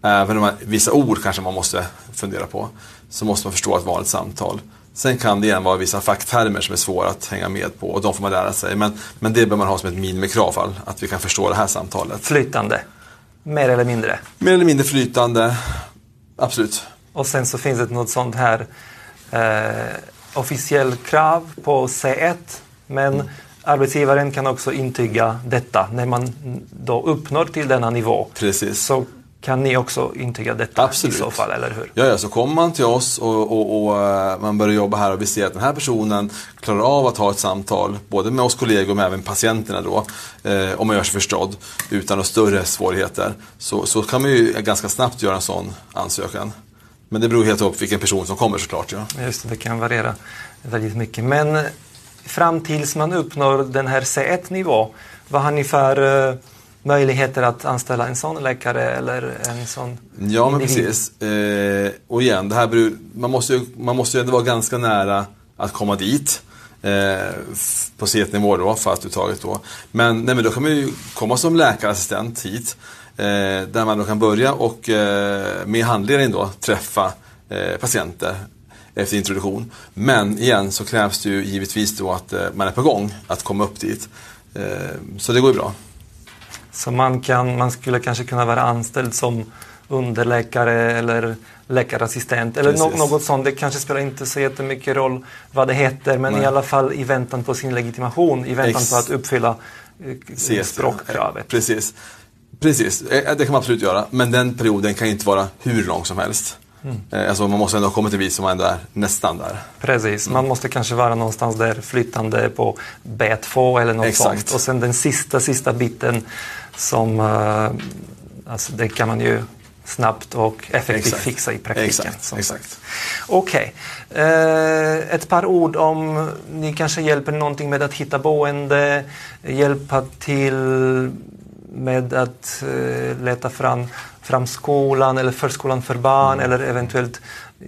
även om man, vissa ord kanske man måste fundera på så måste man förstå ett vanligt samtal. Sen kan det igen vara vissa facktermer som är svåra att hänga med på och de får man lära sig. Men, men det bör man ha som ett minimikrav, fall, att vi kan förstå det här samtalet. Flytande. Mer eller mindre. Mer eller mindre flytande, absolut. Och sen så finns det något sånt här eh, officiell krav på C1 men Mm. arbetsgivaren kan också intyga detta. När man då uppnår till denna nivå Precis. så kan ni också intyga detta Absolut. i så fall, eller hur? Ja, ja, så kommer man till oss och, och, och eh, man börjar jobba här och vi ser att den här personen klarar av att ha ett samtal, både med oss kollegor men även patienterna då, eh, om man gör sig förstådd utan några större svårigheter. Så, så kan man ju ganska snabbt göra en sån ansökan. Men det beror helt på vilken person som kommer såklart. Ja. Just det, det kan variera väldigt mycket. Men fram tills man uppnår den här C1-nivå, vad har ni för eh, möjligheter att anställa en sån läkare eller en sån Ja, men individ? precis. Eh, och igen, det här beror, man, måste ju, man måste ju ändå vara ganska nära att komma dit. Eh, på C1-nivå då, för att uttaget då. Men, nej, men då kan man ju komma som läkarassistent hit. Eh, där man då kan börja och eh, med handledning då träffa eh, patienter efter introduktion. Men igen så krävs det ju givetvis då att eh, man är på gång att komma upp dit. Så det går ju bra. Så man, kan, man skulle kanske kunna vara anställd som underläkare eller läkarassistent eller no, något sånt. Det kanske spelar inte så jättemycket roll vad det heter men Nej. i alla fall i väntan på sin legitimation, i väntan Ex- på att uppfylla eh, språkkravet. Precis. Precis, Eh, det kan man absolut göra. Men den perioden kan inte vara hur lång som helst. Mm. Eh, Alltså man måste ändå komma till vis som man ändå är nästan där. Precis, man måste kanske vara någonstans där flytande på B2 eller något Exakt. sånt. Och sen den sista, sista biten som eh, alltså det kan man ju snabbt och effektivt Exakt. fixa i praktiken. Exakt. Okej. Eh, ett par ord om ni kanske hjälper någonting med att hitta boende, hjälpa till med att eh, leta fram, fram skolan eller förskolan för barn Mm. eller eventuellt eh,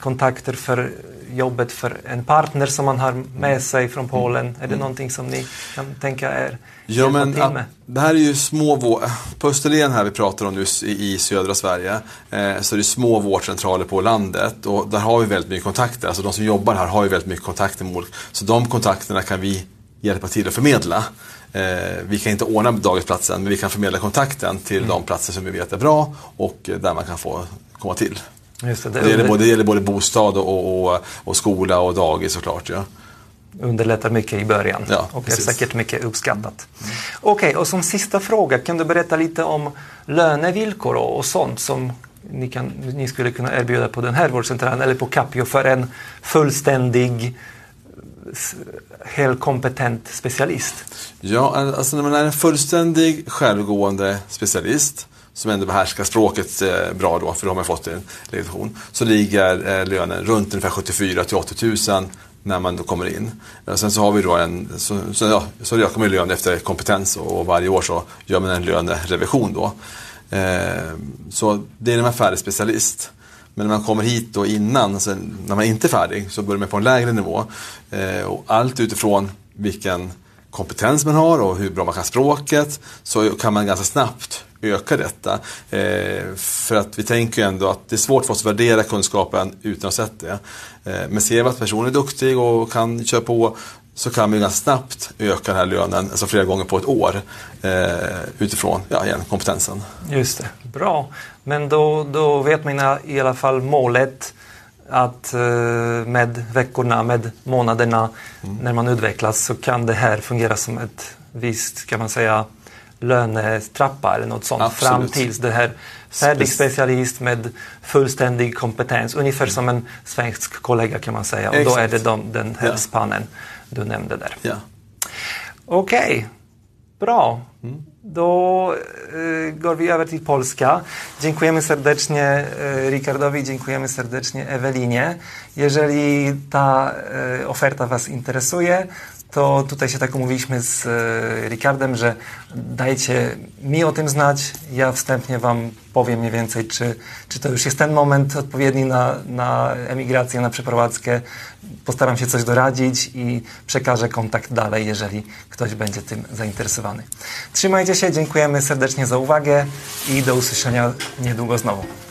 kontakter för jobbet för en partner som man har Mm. med sig från Polen. Är det någonting som ni kan tänka er Ja, men, till med? det här är ju små vå- På Österlen här vi pratar om nu i, södra Sverige eh, så är det små vårdcentraler på landet och där har vi väldigt mycket kontakter. Alltså de som jobbar här har ju väldigt mycket kontakter med olika. Så de kontakterna kan vi hjälpa till att förmedla. Eh, vi kan inte ordna dagisplatsen men vi kan förmedla kontakten till Mm. de platser som vi vet är bra och där man kan få komma till. Just det, det Det gäller både, det gäller både bostad och, och, och skola och dagis såklart. Ja. underlättar mycket i början Ja, och precis. är säkert mycket uppskattat. Okej, och som sista fråga, kan du berätta lite om lönevillkor och, och sånt som ni, kan, ni skulle kunna erbjuda på den här vårdcentralen eller på Capio för en fullständig, s- helkompetent specialist? Ja, alltså när man är en fullständig självgående specialist som ändå behärskar språket eh, bra då, för då har man fått en legitimation, så ligger eh, lönen runt ungefär 74 till 80 000 när man då kommer in. Eh, sen så har vi då en, så, så, ja, så ökar man ju lön efter kompetens och, och varje år så gör man en lönerevision då. Eh, så det är när man är färdig specialist. Men när man kommer hit då innan, alltså när man inte är färdig, så börjar man på en lägre nivå. Eh, och allt utifrån vilken kompetens man har och hur bra man kan språket så kan man ganska snabbt öka detta. Eh, för att vi tänker ju ändå att det är svårt för oss att värdera kunskapen utan att ha sett det. Eh, men ser vi att personen är duktig och kan köra på så kan vi ganska snabbt öka den här lönen, alltså flera gånger på ett år eh, utifrån ja, igen, kompetensen. Just det, bra. Men då, då vet man i alla fall målet att eh, med veckorna, med månaderna när man utvecklas så kan det här fungera som ett visst, kan man säga, lönetrappa eller något sånt Absolut. fram tills det här färdig Spec- specialist med fullständig kompetens, ungefär som en svensk kollega kan man säga. Och då Exakt. är det de, den här Ja. spannen du nämnde där. Ja. Okej, bra. Då går vi över till Polska. Dziękujemy serdecznie e, Ricardowi, dziękujemy serdecznie Ewelinie. Jeżeli ta e, oferta Was interesuje, to tutaj się tak umówiliśmy z e, Ricardem, że dajcie mi o tym znać. Ja wstępnie Wam powiem mniej więcej, czy, czy to już jest ten moment odpowiedni na, na emigrację, na przeprowadzkę. Postaram się coś doradzić i przekażę kontakt dalej, jeżeli ktoś będzie tym zainteresowany. Trzymajcie się, dziękujemy serdecznie za uwagę i do usłyszenia niedługo znowu.